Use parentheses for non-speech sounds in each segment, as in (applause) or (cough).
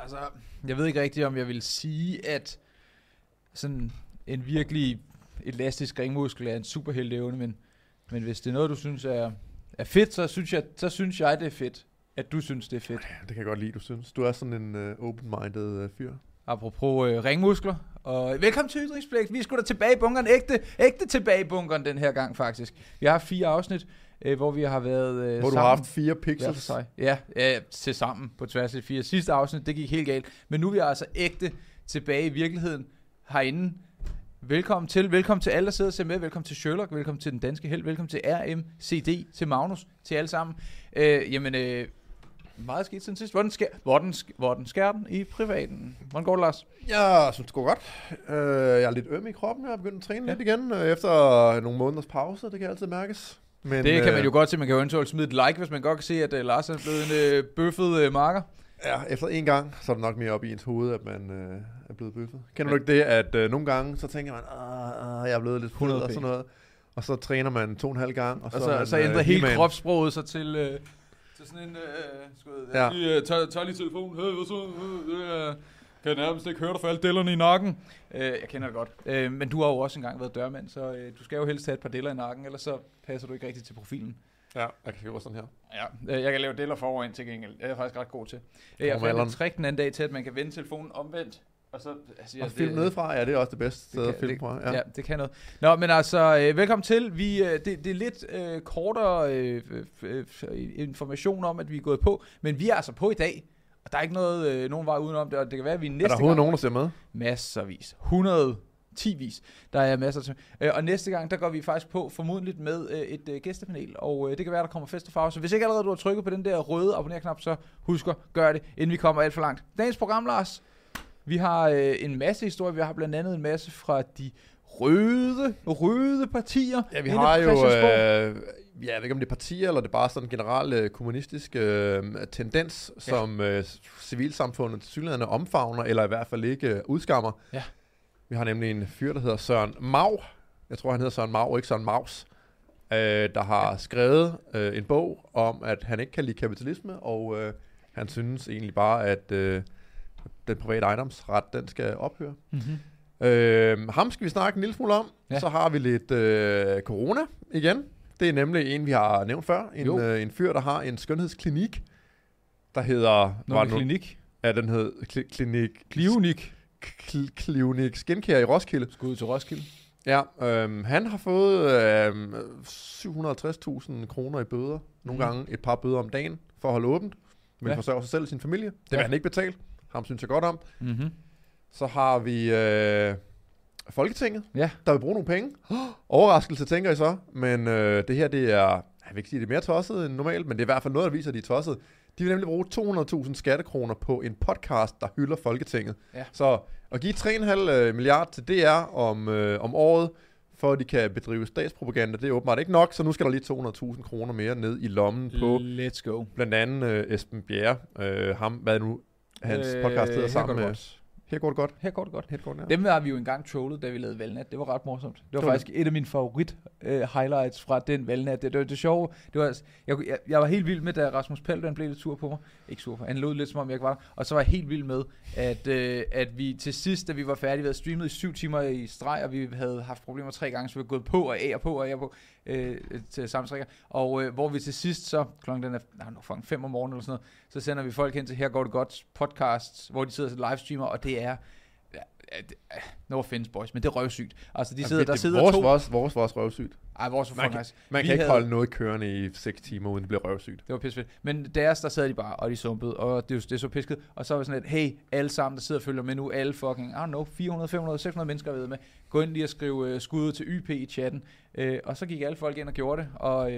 Altså, jeg ved ikke rigtigt, om jeg vil sige, at sådan en virkelig elastisk ringmuskel er en superhelteevne, men, men hvis det er noget, du synes er, er fedt, så synes, jeg, så synes jeg, det er fedt, at du synes, det er fedt. Det kan jeg godt lide, du synes. Du er sådan en uh, open-minded uh, fyr. Apropos øh, ringmuskler. Og velkommen til Ytringspligt. Vi skulle da tilbage i bunkeren. Ægte, ægte tilbage i bunkeren den her gang, faktisk. Vi har fire afsnit, øh, hvor vi har været øh, Hvor du sammen. har haft fire pixels. sig. Ja, ja, til sammen på tværs af fire. Sidste afsnit, det gik helt galt. Men nu er vi altså ægte tilbage i virkeligheden herinde. Velkommen til, velkommen til alle, der sidder og ser med. Velkommen til Sherlock, velkommen til Den Danske Held, velkommen til RMCD, til Magnus, til alle sammen. Øh, jamen, øh, meget skidt siden sidst. Hvordan, sker, hvordan, hvordan sker den i privaten? Hvordan går det, Lars? Jeg synes, det går godt. Uh, jeg er lidt øm i kroppen. Jeg er begyndt at træne Ja. lidt igen uh, efter nogle måneders pause. Det kan altid mærkes. Men, Det kan øh, man jo godt se. Man kan jo eventuelt smide et like, hvis man godt kan se, at uh, Lars er blevet en uh, bøffet uh, marker. Ja, efter en gang, så er det nok mere op i ens hoved, at man øh, er blevet bøffet. Kender Ja. du ikke det, at øh, nogle gange, så tænker man, ah, ah, jeg er blevet lidt 100 og sådan noget. Og så træner man to og en halv gang, og, Og så, så, man, så ændrer øh, hele He-Man. kropssproget sig til, øh, til sådan en... Øh, skud, Ja. lige, øh, tag, tag lige telefonen. Hey, hvad så? Øh, øh, kan jeg nærmest ikke høre dig for alle dillerne i nakken. Øh, jeg kender det godt. Øh, men du har jo også engang været dørmand, så øh, du skal jo helst have et par diller i nakken, ellers så passer du ikke rigtigt til profilen. Ja, jeg kan gøre sådan her. Ja, øh, jeg kan lave diller forover til gengæld. Det er jeg faktisk ret god til. Øh, jeg fandt et trick den anden dag til, at man kan vende telefonen omvendt. Og så, altså, Og film nedefra, ja, det er også det bedste sted det at filme fra. Ja. Ja. ja, det kan noget. Nå, men altså, øh, velkommen til. Vi, øh, det, det er lidt øh, kortere øh, øh, øh, information om, at vi er gået på, men vi er altså på i dag. Og der er ikke noget, øh, nogen vej udenom det, og det kan være, at vi næste Er der overhovedet gang... nogen, der ser med? Masservis. 110 vis. Der er masser til. Øh, og næste gang, der går vi faktisk på formodentligt med øh, et øh, gæstepanel, og øh, det kan være, der kommer fest og farve. Så hvis ikke allerede du har trykket på den der røde abonner-knap, så husk at gøre det, inden vi kommer alt for langt. Dagens program, Lars. Vi har øh, en masse historier. Vi har blandt andet en masse fra de røde, røde partier. Ja, vi har jo, øh, ja, jeg ved ikke om det er partier, eller det er bare sådan en generel øh, kommunistisk øh, tendens, Ja. som øh, civilsamfundet til synligheden omfavner, eller i hvert fald ikke øh, udskammer. Ja. Vi har nemlig en fyr, der hedder Søren Mau. Jeg tror, han hedder Søren Mau, ikke Søren Maus. Øh, der har skrevet øh, en bog om, at han ikke kan lide kapitalisme, og øh, han synes egentlig bare, at øh, den private ejendomsret, den skal ophøre. Mm-hmm. Øh, ham skal vi snakke en lille smule om. Ja. Så har vi lidt øh, corona igen. Det er nemlig en, vi har nævnt før. En, Jo. øh, en fyr, der har en skønhedsklinik, der hedder... Med nu- klinik. Ja, den hed kli- klinik... Klionik. Kl- Skincare i Roskilde. Skud til Roskilde. Ja, øhm, han har fået øhm, 750.000 kroner i bøder. Nogle Mhm. gange et par bøder om dagen for at holde åbent. Men Ja. ja. forsørge sig selv og sin familie. Det vil Ja. han ikke betale. Ham synes jeg godt om. Mm-hmm. Så har vi øh, Folketinget, Ja. der vil bruge nogle penge. (gasps) Overraskelse, tænker I så. Men øh, det her, det er, jeg vil ikke sige, det er mere tosset end normalt, men det er i hvert fald noget, der viser, at de er tosset. De vil nemlig bruge 200.000 skattekroner på en podcast, der hylder Folketinget. Ja. Så at give 3,5 øh, milliard til DR om, øh, om året, for at de kan bedrive statspropaganda, det er åbenbart ikke nok, så nu skal der lige 200.000 kroner mere ned i lommen på Let's go. blandt andet øh, Esben Bjerre. Øh, ham, hvad nu hans podcast hedder sammen med... godt. Her går det godt. Her går det godt. Her går det, ja. Dem har vi jo engang trollet, da vi lavede valgnat. Det var ret morsomt. Det var Det var faktisk et af mine favorit uh, highlights fra den valgnat. Det, det, var det sjove. Det var, altså- jeg, jeg, jeg var helt vild med, da Rasmus Paludan blev lidt sur på mig. Ikke sur på, han lød lidt som om jeg ikke var der. Og så var jeg helt vild med, at, uh, at vi til sidst, da vi var færdige, vi havde streamet i syv timer i streg, og vi havde haft problemer tre gange, så vi var gået på og af og på og af og på øh, til samstrikker. Og øh, hvor vi til sidst så, klokken den er nej, nu fucking fem om morgenen eller sådan noget, så sender vi folk hen til Her går det godt podcast, hvor de sidder og livestreamer, og det er Ja, ja, det- ja, no offense boys, men det er røvsygt. Altså, de sidder, det, der det, sidder vores, to... vores, vores, vores røvsygt. Ej, vores Man var kan- nice. Man Vi kan ikke havde- holde noget kørende i 6 timer, uden det bliver røvsygt. Det var pissefedt. Men deres, der sad de bare, og de sumpede, og det, det er så pisket. Og så var sådan lidt, hey, alle sammen, der sidder og følger med nu, alle fucking, I don't know, 400, 500, 600 mennesker ved med, gå ind lige og skrive uh, skud til YP i chatten. Uh, og så gik alle folk ind og gjorde det, og uh,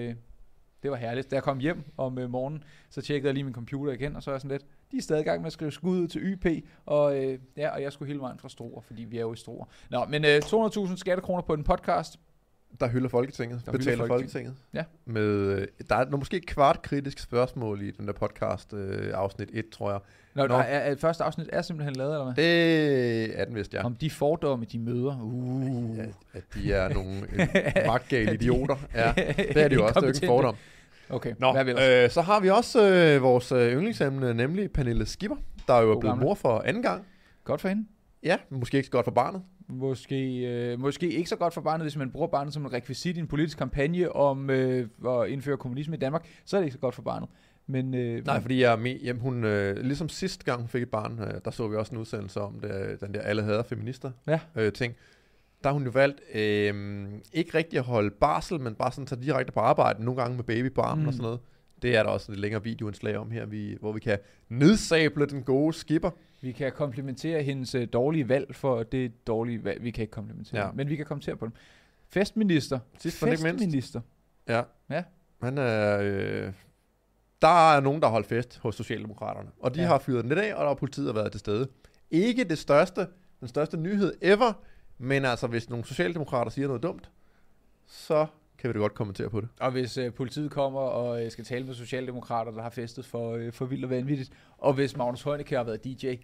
det var herligt. Da jeg kom hjem om uh, morgenen, så tjekkede jeg lige min computer igen, og så var jeg sådan lidt, de er stadig i gang med at skrive skud til YP, og, uh, ja, og jeg skulle hele vejen fra Struer, fordi vi er jo i Struer. Nå, men uh, 200.000 skattekroner på en podcast, Der hylder Folketinget. Der Der hylder betaler Folketinget. Folketinget. Ja. Med, øh, der er måske et kvart kritisk spørgsmål i den der podcast, øh, afsnit 1, tror jeg. Nå, Nå. Er, er, første afsnit er simpelthen lavet, eller hvad? Det er den vist, ja. Om de fordomme, de møder. Uh. ja at de er nogle øh, (laughs) magtgale idioter. Ja, (laughs) det er de jo også. Det er jo ikke en fordom. Okay, Nå, hvad ellers? øh, så har vi også øh, vores øh, yndlingsemne, nemlig Pernille Skipper, der jo er blevet mor for anden gang. Godt for hende. Ja, måske ikke så godt for barnet. Måske, øh, måske ikke så godt for barnet, hvis man bruger barnet som en rekvisit i en politisk kampagne om øh, at indføre kommunisme i Danmark. Så er det ikke så godt for barnet. Men, øh, Nej, fordi jeg er jamen, hun, øh, ligesom sidste gang hun fik et barn, øh, der så vi også en udsendelse om det, den der alle hader feminister Ja. øh, ting. Der har hun jo valgt øh, ikke rigtig at holde barsel, men bare sådan tage direkte på arbejde, nogle gange med baby på armen mm. Og sådan noget. Det er der også et længere videoindslag om her, vi, hvor vi kan nedsable den gode skipper. Vi kan komplementere hendes øh, dårlige valg for det dårlige valg. Vi kan ikke komplementere, Ja. men vi kan kommentere på dem. Festminister. Sidst men ikke mindst. Festminister. Ja. Ja. Han er, øh, der er nogen, der har holdt fest hos Socialdemokraterne, og de. Ja. har fyret den lidt af, og der har politiet været til stede. Ikke det største, den største nyhed ever, men altså, hvis nogle socialdemokrater siger noget dumt, så kan vi da godt kommentere på det. Og hvis øh, politiet kommer og øh, skal tale med socialdemokrater, der har festet for, øh, for vildt og vanvittigt, og hvis Magnus Heunicke har været DJ,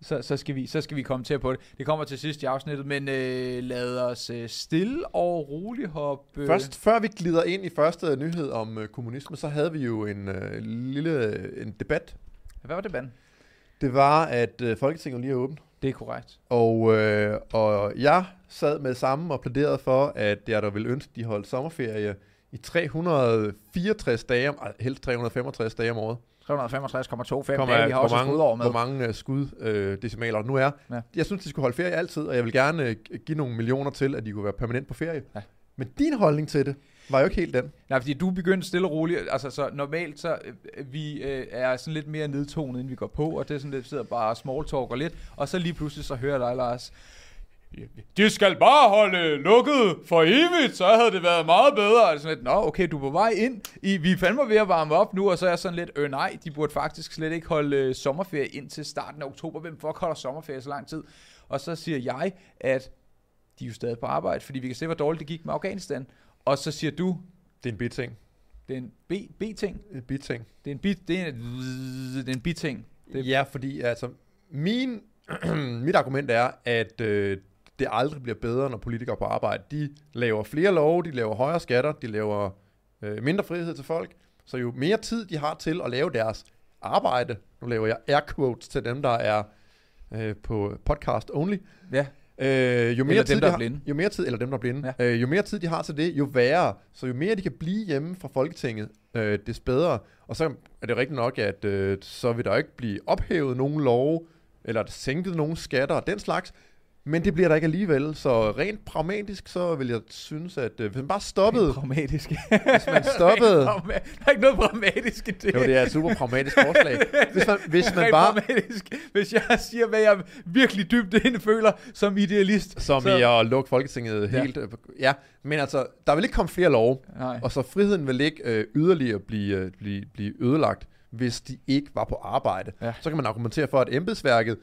så, så, skal vi, så skal vi kommentere på det. Det kommer til sidst i afsnittet, men øh, lad os øh, stille og roligt hoppe... øh, Først, før vi glider ind i første nyhed om øh, kommunisme, så havde vi jo en øh, lille en debat. Hvad var det, Ben? Det var, at øh, Folketinget lige er åbent. Det er korrekt. Og, øh, og jeg sad med det samme og plæderede for, at jeg da ville ønske, at de holdt sommerferie i 364 dage, om- helst 365 dage om året. 365,25 Kommer dage, vi har også mange, skudår med. hvor mange uh, skud øh, decimaler nu er. Ja. Jeg synes, de skulle holde ferie altid, og jeg vil gerne øh, give nogle millioner til, at de kunne være permanent på ferie. Ja. Men din holdning til det var jo ikke helt den. Nej, fordi du begyndte stille og roligt, altså så normalt så øh, vi øh, er sådan lidt mere nedtonet, inden vi går på, og det er sådan lidt, sidder bare og small talker lidt, og så lige pludselig så hører jeg dig, Lars, de skal bare holde lukket for evigt, så havde det været meget bedre. Og sådan lidt, Nå, okay, du er på vej ind. I, vi er fandme ved at varme op nu, og så er jeg sådan lidt, øh nej, de burde faktisk slet ikke holde øh, sommerferie ind til starten af oktober. Hvem fuck holder sommerferie så lang tid? Og så siger jeg, at de er jo stadig på arbejde, fordi vi kan se, hvor dårligt det gik med Afghanistan. Og så siger du, Det er en biting. det er en B, B-ting. En biting. Det er en bit, det er en, det er en biting. Det- Ja, fordi altså, min, (clears throat) mit argument er, at øh, det aldrig bliver bedre, når politikere er på arbejde. De laver flere love, de laver højere skatter, de laver øh, mindre frihed til folk. Så jo mere tid de har til at lave deres arbejde, nu laver jeg air quotes til dem, der er øh, på podcast only, Ja, Øh, jo mere Eller tid dem, der de er har, blinde. Jo mere tid, eller dem, der er blinde. Ja. Øh, jo mere tid de har til det, jo værre. Så jo mere de kan blive hjemme fra Folketinget, øh, des bedre. Og så er det rigtigt nok, at øh, så vil der ikke blive ophævet nogen love, eller sænket nogen skatter og den slags. Men det bliver der ikke alligevel. Så rent pragmatisk, så vil jeg synes, at øh, hvis man bare stoppede, pragmatisk. (laughs) hvis man stoppede, der er ikke noget pragmatisk i det. jo, det er et super pragmatisk forslag. (laughs) Hvis man, hvis man Rent bare, pragmatisk. Hvis jeg siger, hvad jeg virkelig dybt inde føler som idealist. som så- i at lukke Folketinget Ja. helt, øh, ja, men altså, der vil ikke komme flere love. Nej. Og så friheden vil ikke øh, yderligere blive, øh, blive, blive ødelagt, hvis de ikke var på arbejde. Ja. Så kan man argumentere for, at embedsværket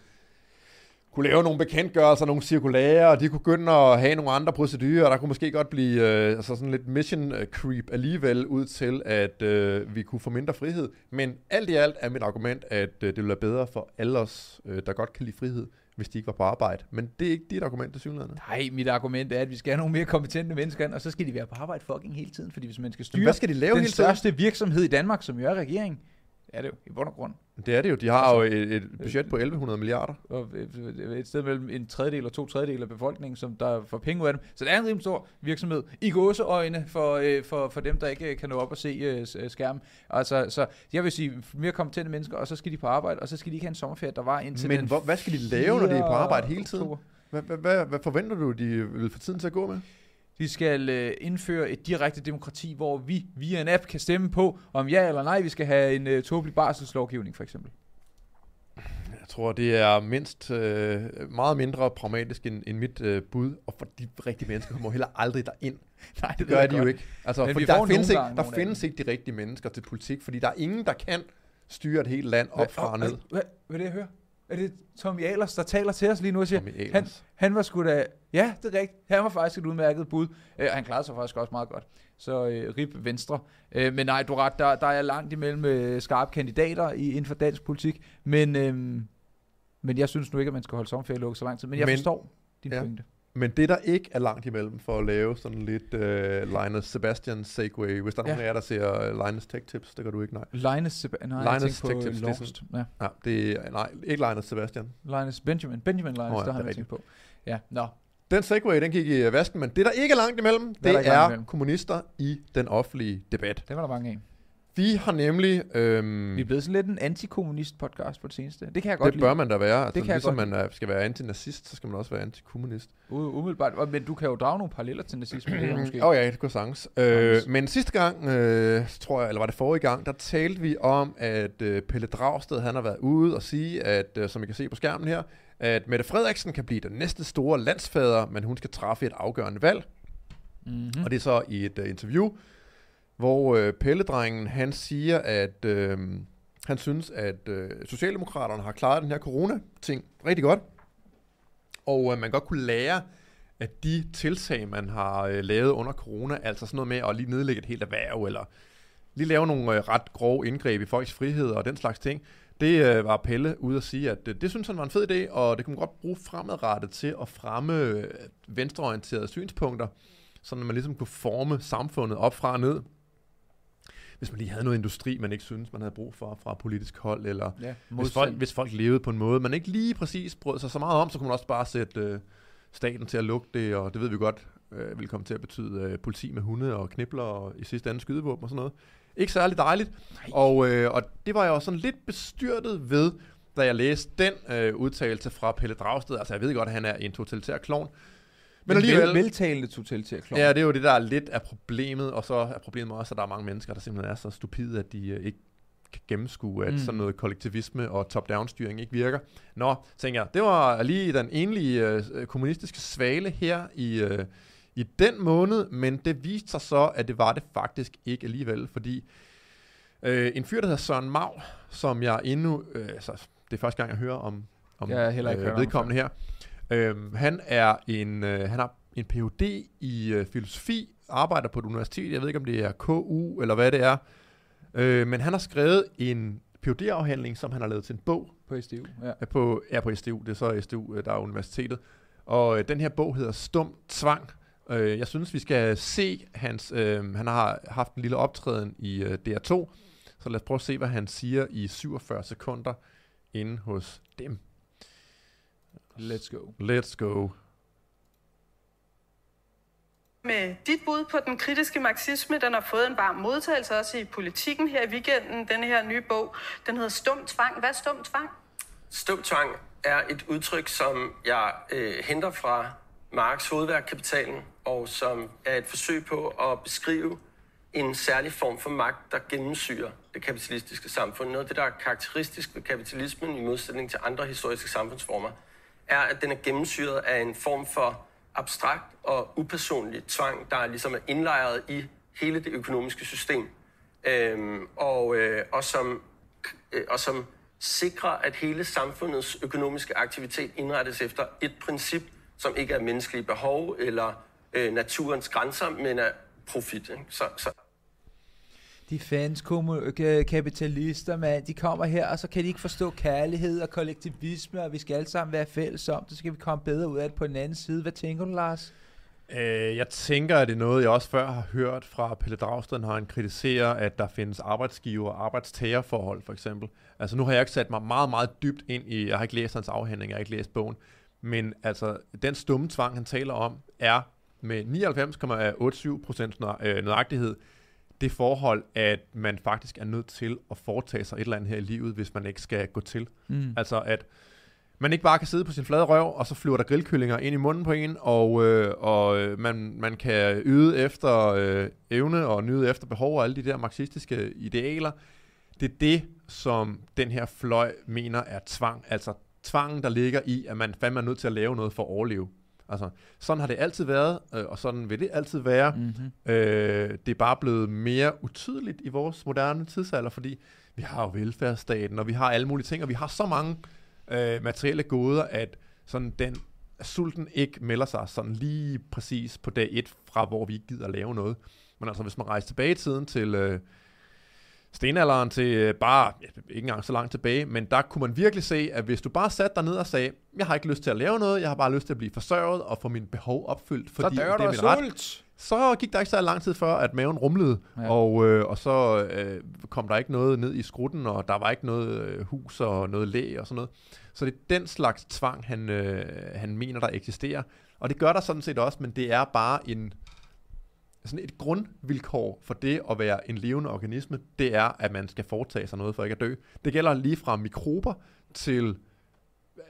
kunne lave nogle bekendtgørelser, nogle cirkulære, og de kunne begynde at have nogle andre procedurer, og der kunne måske godt blive øh, altså sådan lidt mission øh, creep alligevel ud til, at øh, vi kunne få mindre frihed. Men alt i alt er mit argument, at øh, det ville være bedre for alle os, øh, der godt kan lide frihed, hvis de ikke var på arbejde. Men det er ikke dit argument til synligheden. Nej, mit argument er, at vi skal have nogle mere kompetente mennesker ind, og så skal de være på arbejde fucking hele tiden, fordi hvis man skal styre Hvad skal de lave den hele tiden? største virksomhed i Danmark, som jo er regeringen, er det jo i bund og grund. Det er det jo. De har jo Altså, et, et budget på 1100 milliarder. og øh, et sted mellem en tredjedel og to tredjedel af befolkningen, som der får penge ud af dem. Så det er en rimelig stor virksomhed i gåseøjne for, øh, for, for dem, der ikke øh, kan nå op og se øh, øh, skærmen. Altså, så jeg vil sige mere kompetente mennesker, og så skal de på arbejde, og så skal de ikke have en sommerferie, der var indtil Men den hvor, hvad skal de lave, når de er på 4. arbejde hele tiden? Hvad, hvad, hvad, hvad forventer du, de vil få tiden til at gå med? De skal øh, indføre et direkte demokrati, hvor vi via en app kan stemme på, om ja eller nej, vi skal have en øh, tåbelig barselslovgivning, for eksempel. Jeg tror, det er mindst øh, meget mindre pragmatisk end, end mit øh, bud, og for de rigtige mennesker kommer heller aldrig derind. (laughs) Nej, Det gør de jo ikke. Altså, Men fordi der findes, ikke, der findes ikke de rigtige mennesker til politik, fordi der er ingen, der kan styre et helt land op fra og ned. Hvad, hvad, hvad er det, jeg hører? Er det Tommy Ahlers, der taler til os lige nu og siger, han, han var sgu da... Ja, det er rigtigt. Han var faktisk et udmærket bud. Øh, og han klarede sig faktisk også meget godt. Så øh, rip venstre. Øh, men nej, du ret, der, der er langt imellem øh, skarpe kandidater i, inden for dansk politik. Men, øh, men jeg synes nu ikke, at man skal holde sommerferie lukket så lang tid. Men jeg Men- forstår din ja. pointe. Men det, der ikke er langt imellem for at lave sådan lidt uh, Linus Sebastian segway, hvis der er Ja. nogen af jer, der ser uh, Linus Tech Tips, det gør du ikke, nej. Linus, Seb- nej, Linus Tech Tips, det er Lost. Ja. Ja, det er, nej, ikke Linus Sebastian. Linus Benjamin. Benjamin Linus, Nå ja, der har jeg tænkt på. Ja, nå. Den segway, den gik i øh, vasken, men det, der ikke er langt imellem, er det ikke langt er imellem? kommunister i den offentlige debat. Det var der mange af. Vi har nemlig... Øhm, Vi er blevet sådan lidt en antikommunist podcast på det seneste. Det kan jeg godt det bør man da være. Altså, kan jeg ligesom godt man er, skal være antinazist, så skal man også være antikommunist. lide. U- umiddelbart. Men du kan jo drage nogle paralleller til nazisme. det måske. Åh oh, ja, det går sagtens. Øh, men sidste gang, øh, tror jeg, eller var det forrige gang, der talte vi om, at øh, Pelle Dragsted, han har været ude og sige, at, øh, som I kan se på skærmen her, at Mette Frederiksen kan blive den næste store landsfader, men hun skal træffe et afgørende valg. Mm-hmm. Og det er så i et uh, interview, hvor øh, Pelledrengen, han siger, at øh, han synes, at øh, Socialdemokraterne har klaret den her corona-ting rigtig godt. Og øh, man godt kunne lære at de tiltag, man har øh, lavet under corona, altså sådan noget med at lige nedlægge et helt erhverv, eller lige lave nogle øh, ret grove indgreb i folks frihed og den slags ting, det øh, var Pelle ude at sige, at øh, det synes han var en fed idé, og det kunne man godt bruge fremadrettet til at fremme øh, venstreorienterede synspunkter, så man ligesom kunne forme samfundet op fra og ned. Hvis man lige havde noget industri, man ikke synes, man havde brug for fra politisk hold, eller Ja, hvis folk, hvis folk levede på en måde, man ikke lige præcis brød sig så meget om, så kunne man også bare sætte øh, staten til at lukke det, og det ved vi godt, øh, vil komme til at betyde øh, politi med hunde og knibler og i sidste ende skydevåben og sådan noget. Ikke særlig dejligt. Og, øh, og det var jeg jo sådan lidt bestyrtet ved, da jeg læste den øh, udtalelse fra Pelle Dragsted. Altså jeg ved godt, at han er en totalitær klovn. Men alligevel... Vel, veltalende totalitær klon. Ja, det er jo det, der er lidt af problemet, og så er problemet også, at der er mange mennesker, der simpelthen er så stupide, at de øh, ikke kan gennemskue, at Mm. mm. sådan noget kollektivisme og top-down-styring ikke virker. Nå, tænker jeg, det var lige den enlige øh, kommunistiske svale her i, øh, i den måned, men det viste sig så, at det var det faktisk ikke alligevel, fordi øh, en fyr, der hedder Søren Mau, som jeg endnu, øh, altså, det er første gang, jeg hører om, om har heller ikke ham vedkommende her, øh, han er en, øh, han har en Ph.D. i øh, filosofi, arbejder på et universitet, jeg ved ikke, om det er KU, eller hvad det er, øh, men han har skrevet en Ph.D.-afhandling, som han har lavet til en bog, På SDU. Ja. er på, er på SDU, det er så SDU, øh, der er universitetet. Og øh, den her bog hedder Stum Tvang. Øh, jeg synes, vi skal se hans, øh, han har haft en lille optræden i øh, DR2, så lad os prøve at se, hvad han siger i 47 sekunder inde hos dem. Let's go. Let's go. Med dit bud på den kritiske marxisme, den har fået en varm modtagelse også i politikken her i weekenden. Den her nye bog, den hedder Stum Tvang. Hvad er Stum Tvang? Stumtvang er et udtryk, som jeg øh, henter fra Marx hovedværk Kapitalen, og som er et forsøg på at beskrive en særlig form for magt, der gennemsyrer det kapitalistiske samfund. Noget af det, der er karakteristisk ved kapitalismen i modsætning til andre historiske samfundsformer, er, at den er gennemsyret af en form for abstrakt og upersonlig tvang, der ligesom er indlejret i hele det økonomiske system, øhm, og, øh, og, som, øh, og som sikrer, at hele samfundets økonomiske aktivitet indrettes efter et princip, som ikke er menneskelige behov eller øh, naturens grænser, men er profit. Ikke? Så, så De fans ka- kapitalister, mand, de kommer her, og så kan de ikke forstå kærlighed og kollektivisme, og vi skal alle sammen være fælles om det, så skal vi komme bedre ud af det på den anden side. Hvad tænker du, Lars? Øh, jeg tænker, at det er noget, jeg også før har hørt fra Pelle Dragsted, når han kritiserer, at der findes arbejdsgiver- og arbejdstagerforhold, for eksempel. Altså nu har jeg ikke sat mig meget, meget dybt ind i, jeg har ikke læst hans afhandling, jeg har ikke læst bogen, men altså den stumme tvang, han taler om, er med 99,87 procent nøjagtighed det forhold, at man faktisk er nødt til at foretage sig et eller andet her i livet, hvis man ikke skal gå til. Mm. Altså at man ikke bare kan sidde på sin flade røv, og så flyver der grillkyllinger ind i munden på en, og, øh, og øh, man, man kan yde efter øh, evne og nyde efter behov og alle de der marxistiske idealer. Det er det, som den her fløj mener er tvang. Altså tvangen, der ligger i, at man fandme er nødt til at lave noget for at overleve. Altså, sådan har det altid været, øh, og sådan vil det altid være. Mm-hmm. Øh, det er bare blevet mere utydeligt i vores moderne tidsalder, fordi vi har jo velfærdsstaten, og vi har alle mulige ting, og vi har så mange øh, materielle goder, at sådan den sulten ikke melder sig sådan lige præcis på dag et fra, hvor vi ikke gider at lave noget. Men altså, hvis man rejser tilbage i tiden til, øh, stenalderen til øh, bare, ikke engang så langt tilbage, men der kunne man virkelig se, at hvis du bare satte dig ned og sagde, jeg har ikke lyst til at lave noget, jeg har bare lyst til at blive forsørget og få mine behov opfyldt, fordi så det er min ret, sult. så gik der ikke så lang tid før, at maven rumlede, Ja. og, øh, og så øh, kom der ikke noget ned i skrutten, og der var ikke noget øh, hus og noget læ og sådan noget. Så det er den slags tvang, han, øh, han mener, der eksisterer. Og det gør der sådan set også, men det er bare en sådan et grundvilkår for det at være en levende organisme, det er, at man skal foretage sig noget for ikke at dø. Det gælder lige fra mikrober til øh,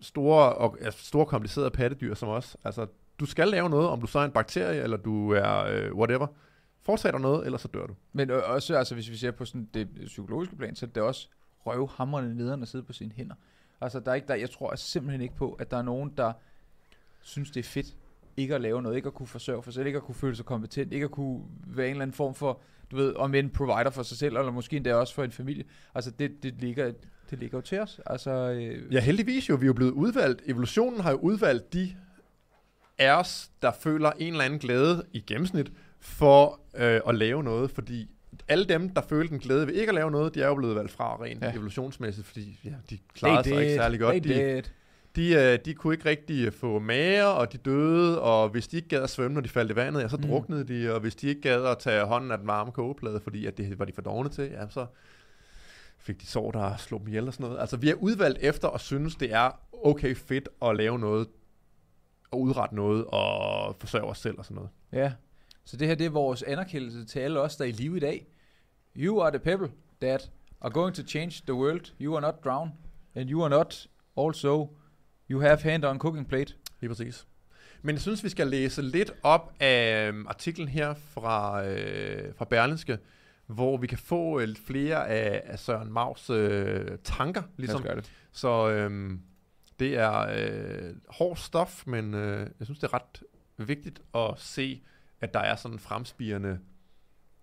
store, og, altså store komplicerede pattedyr som os. Altså, du skal lave noget, om du så er en bakterie, eller du er øh, whatever. Foretag dig noget, ellers så dør du. Men øh, også, altså, hvis vi ser på sådan det psykologiske plan, så er det også røvhamrende nederen at sidde på sine hænder. Altså, der er ikke, der, jeg tror simpelthen ikke på, at der er nogen, der synes, det er fedt ikke at lave noget, ikke at kunne forsørge for sig selv, ikke at kunne føle sig kompetent, ikke at kunne være en eller anden form for, du ved, om en provider for sig selv, eller måske endda også for en familie. Altså, det, det, ligger, det ligger jo til os. Altså, øh, Ja, heldigvis jo, vi er jo blevet udvalgt. Evolutionen har jo udvalgt de af os, der føler en eller anden glæde i gennemsnit for øh, at lave noget, fordi alle dem, der følte en glæde ved ikke at lave noget, de er jo blevet valgt fra rent Ja. evolutionsmæssigt, fordi ja, de klarede sig ikke særlig godt. They De, did. De, øh, de kunne ikke rigtig få mager, og de døde, og hvis de ikke gad at svømme, når de faldt i vandet, ja, så Mm. druknede de, og hvis de ikke gad at tage hånden af den varme kogeplade, fordi at det var de for dogne til, ja, så fik de sår, der slog dem ihjel og sådan noget. Altså, vi er udvalgt efter at synes, det er okay fedt at lave noget, og udrette noget, og forsørge os selv og sådan noget. Ja, så det her det er vores anerkendelse til alle os, der er i live i dag. You are the pebble that are going to change the world. You are not drown. And you are not also, you have hand on cooking plate. Lige præcis. Men jeg synes, vi skal læse lidt op af øhm, artiklen her fra, øh, fra Berlinske, hvor vi kan få øh, lidt flere af, af Søren Maus øh, tanker, ligesom. det. Så øhm, det er øh, hård stof, men øh, jeg synes, det er ret vigtigt at se, at der er sådan en fremspirende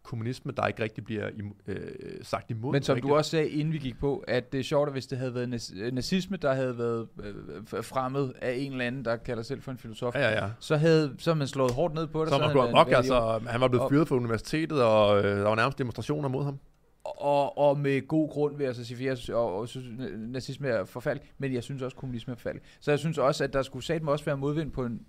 kommunisme, der ikke rigtig bliver im- øh, sagt imod. Men som rigtigt. du også sagde, inden vi gik på, at det er sjovt, at hvis det havde været nazisme, der havde været øh, fremmed af en eller anden, der kalder sig selv for en filosof, Ja, ja, ja. så havde så havde man slået hårdt ned på det. Så gået man i orden. altså, han var blevet fyret fra universitetet, og øh, der var nærmest demonstrationer mod ham. Og, og med god grund vil jeg så sige, for jeg synes, og, og synes, nazisme er forfærdelig, men jeg synes også, kommunisme er forfærdelig. Så jeg synes også, at der skulle satme også være modvind på en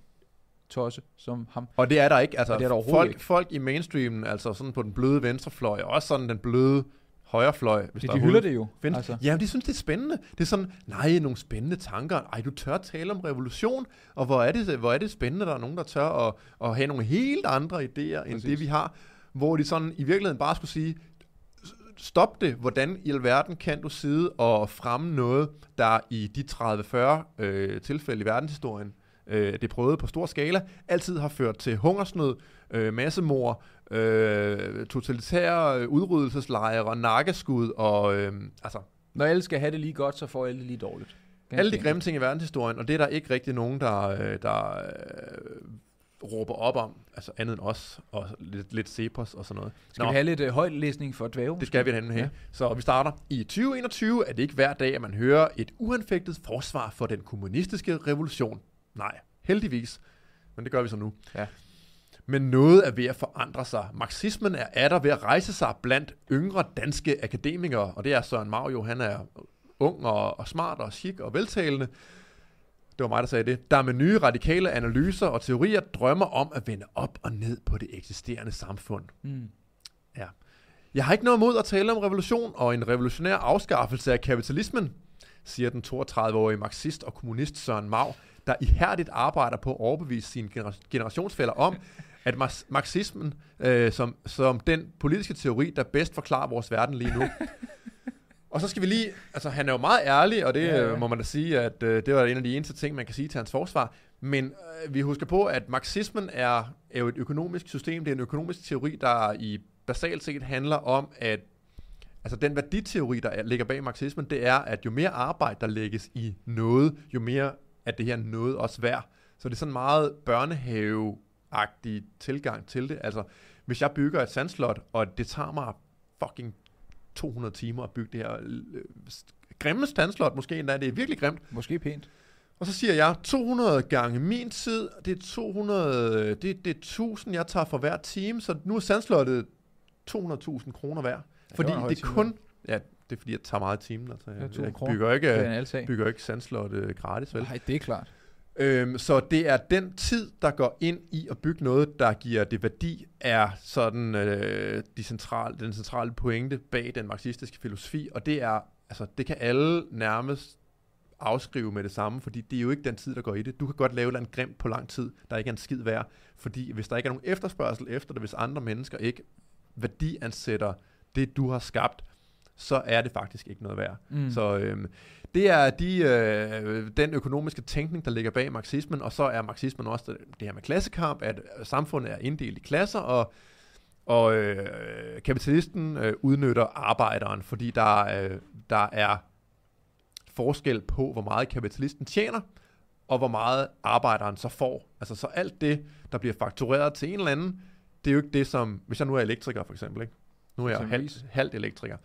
tosse som ham. Og det er der ikke. Altså, Og det er der folk, ikke. folk i mainstreamen, altså sådan på den bløde venstrefløj, og også sådan den bløde højrefløj, hvis De, der de hylder det jo. findes. Altså. Ja, de synes, det er spændende. Det er sådan, nej, nogle spændende tanker. Ej, du tør tale om revolution, og hvor er det, hvor er det spændende, der er nogen, der tør at, at have nogle helt andre idéer, end Præcis. det vi har. Hvor de sådan i virkeligheden bare skulle sige, stop det. Hvordan i alverden kan du sidde og fremme noget, der i de 30-40 øh, tilfælde i verdenshistorien, øh, det prøvede på stor skala, altid har ført til hungersnød, øh, massemord, øh, totalitære øh, udryddelseslejre, nakkeskud og øh, altså Når alle skal have det lige godt, så får alle det lige dårligt. Ganske alle de grimme ting i verdenshistorien, og det er der ikke rigtig nogen, der, øh, der øh, råber op om, altså andet end os, og lidt, lidt Cepos og sådan noget. Skal vi have lidt uh, højtlæsning for dvæve? Det skal vi nemlig have. Ja. Så vi starter. I 2021 er det ikke hver dag, at man hører et uanfægtet forsvar for den kommunistiske revolution. Nej, heldigvis. Men det gør vi så nu. Ja. Men noget er ved at forandre sig. Marxismen er atter ved at rejse sig blandt yngre danske akademikere, og det er Søren Mario, han er ung og, og smart og chic og veltalende. Det var mig, der sagde det. Der med nye radikale analyser og teorier drømmer om at vende op og ned på det eksisterende samfund. Mm. Jeg har ikke noget mod at tale om revolution og en revolutionær afskaffelse af kapitalismen, siger den 32-årige marxist og kommunist Søren Mau, der ihærdigt arbejder på at overbevise sine gener- generationsfælder om, at mar- marxismen øh, som, som den politiske teori, der bedst forklarer vores verden lige nu. og så skal vi lige, altså han er jo meget ærlig, og det Ja, ja, ja. må man da sige, at øh, det var en af de eneste ting, man kan sige til hans forsvar. Men øh, vi husker på, at marxismen er, er jo et økonomisk system, det er en økonomisk teori, der i basalt set handler om, at altså den værditeori, der er, ligger bag marxismen, det er, at jo mere arbejde, der lægges i noget, jo mere er det her noget også værd. Så det er sådan meget børnehave-agtig tilgang til det. Altså, hvis jeg bygger et sandslot, og det tager mig fucking 200 timer at bygge det her øh, grimme sandslot, måske endda, det er virkelig grimt, Måske pænt. og så siger jeg 200 gange min tid, det er 200, det, det er 1000, jeg tager for hver time, så nu er sandslottet 200.000 kroner værd. Fordi en høj det er kun... Ja, det er fordi, jeg tager meget i timen. Altså, jeg, 2 jeg bygger er ikke, en sag. bygger ikke sandslot øh, gratis, vel? Nej, det er klart. Øhm, så det er den tid, der går ind i at bygge noget, der giver det værdi, er sådan øh, de centrale, den centrale pointe bag den marxistiske filosofi, og det er, altså det kan alle nærmest afskrive med det samme, fordi det er jo ikke den tid, der går i det. Du kan godt lave et andet grimt på lang tid, der ikke er en skid værd, fordi hvis der ikke er nogen efterspørgsel efter det, hvis andre mennesker ikke værdiansætter det, du har skabt, så er det faktisk ikke noget værd. Mm. Så øhm, det er de, øh, den økonomiske tænkning, der ligger bag marxismen, og så er marxismen også det, det her med klassekamp, at øh, samfundet er inddelt i klasser, og, og øh, kapitalisten øh, udnytter arbejderen, fordi der, øh, der er forskel på, hvor meget kapitalisten tjener, og hvor meget arbejderen så får. Altså så alt det, der bliver faktureret til en eller anden, det er jo ikke det, som... Hvis jeg nu er elektriker for eksempel, ikke? Nu er jeg halvt, halvt elektriker.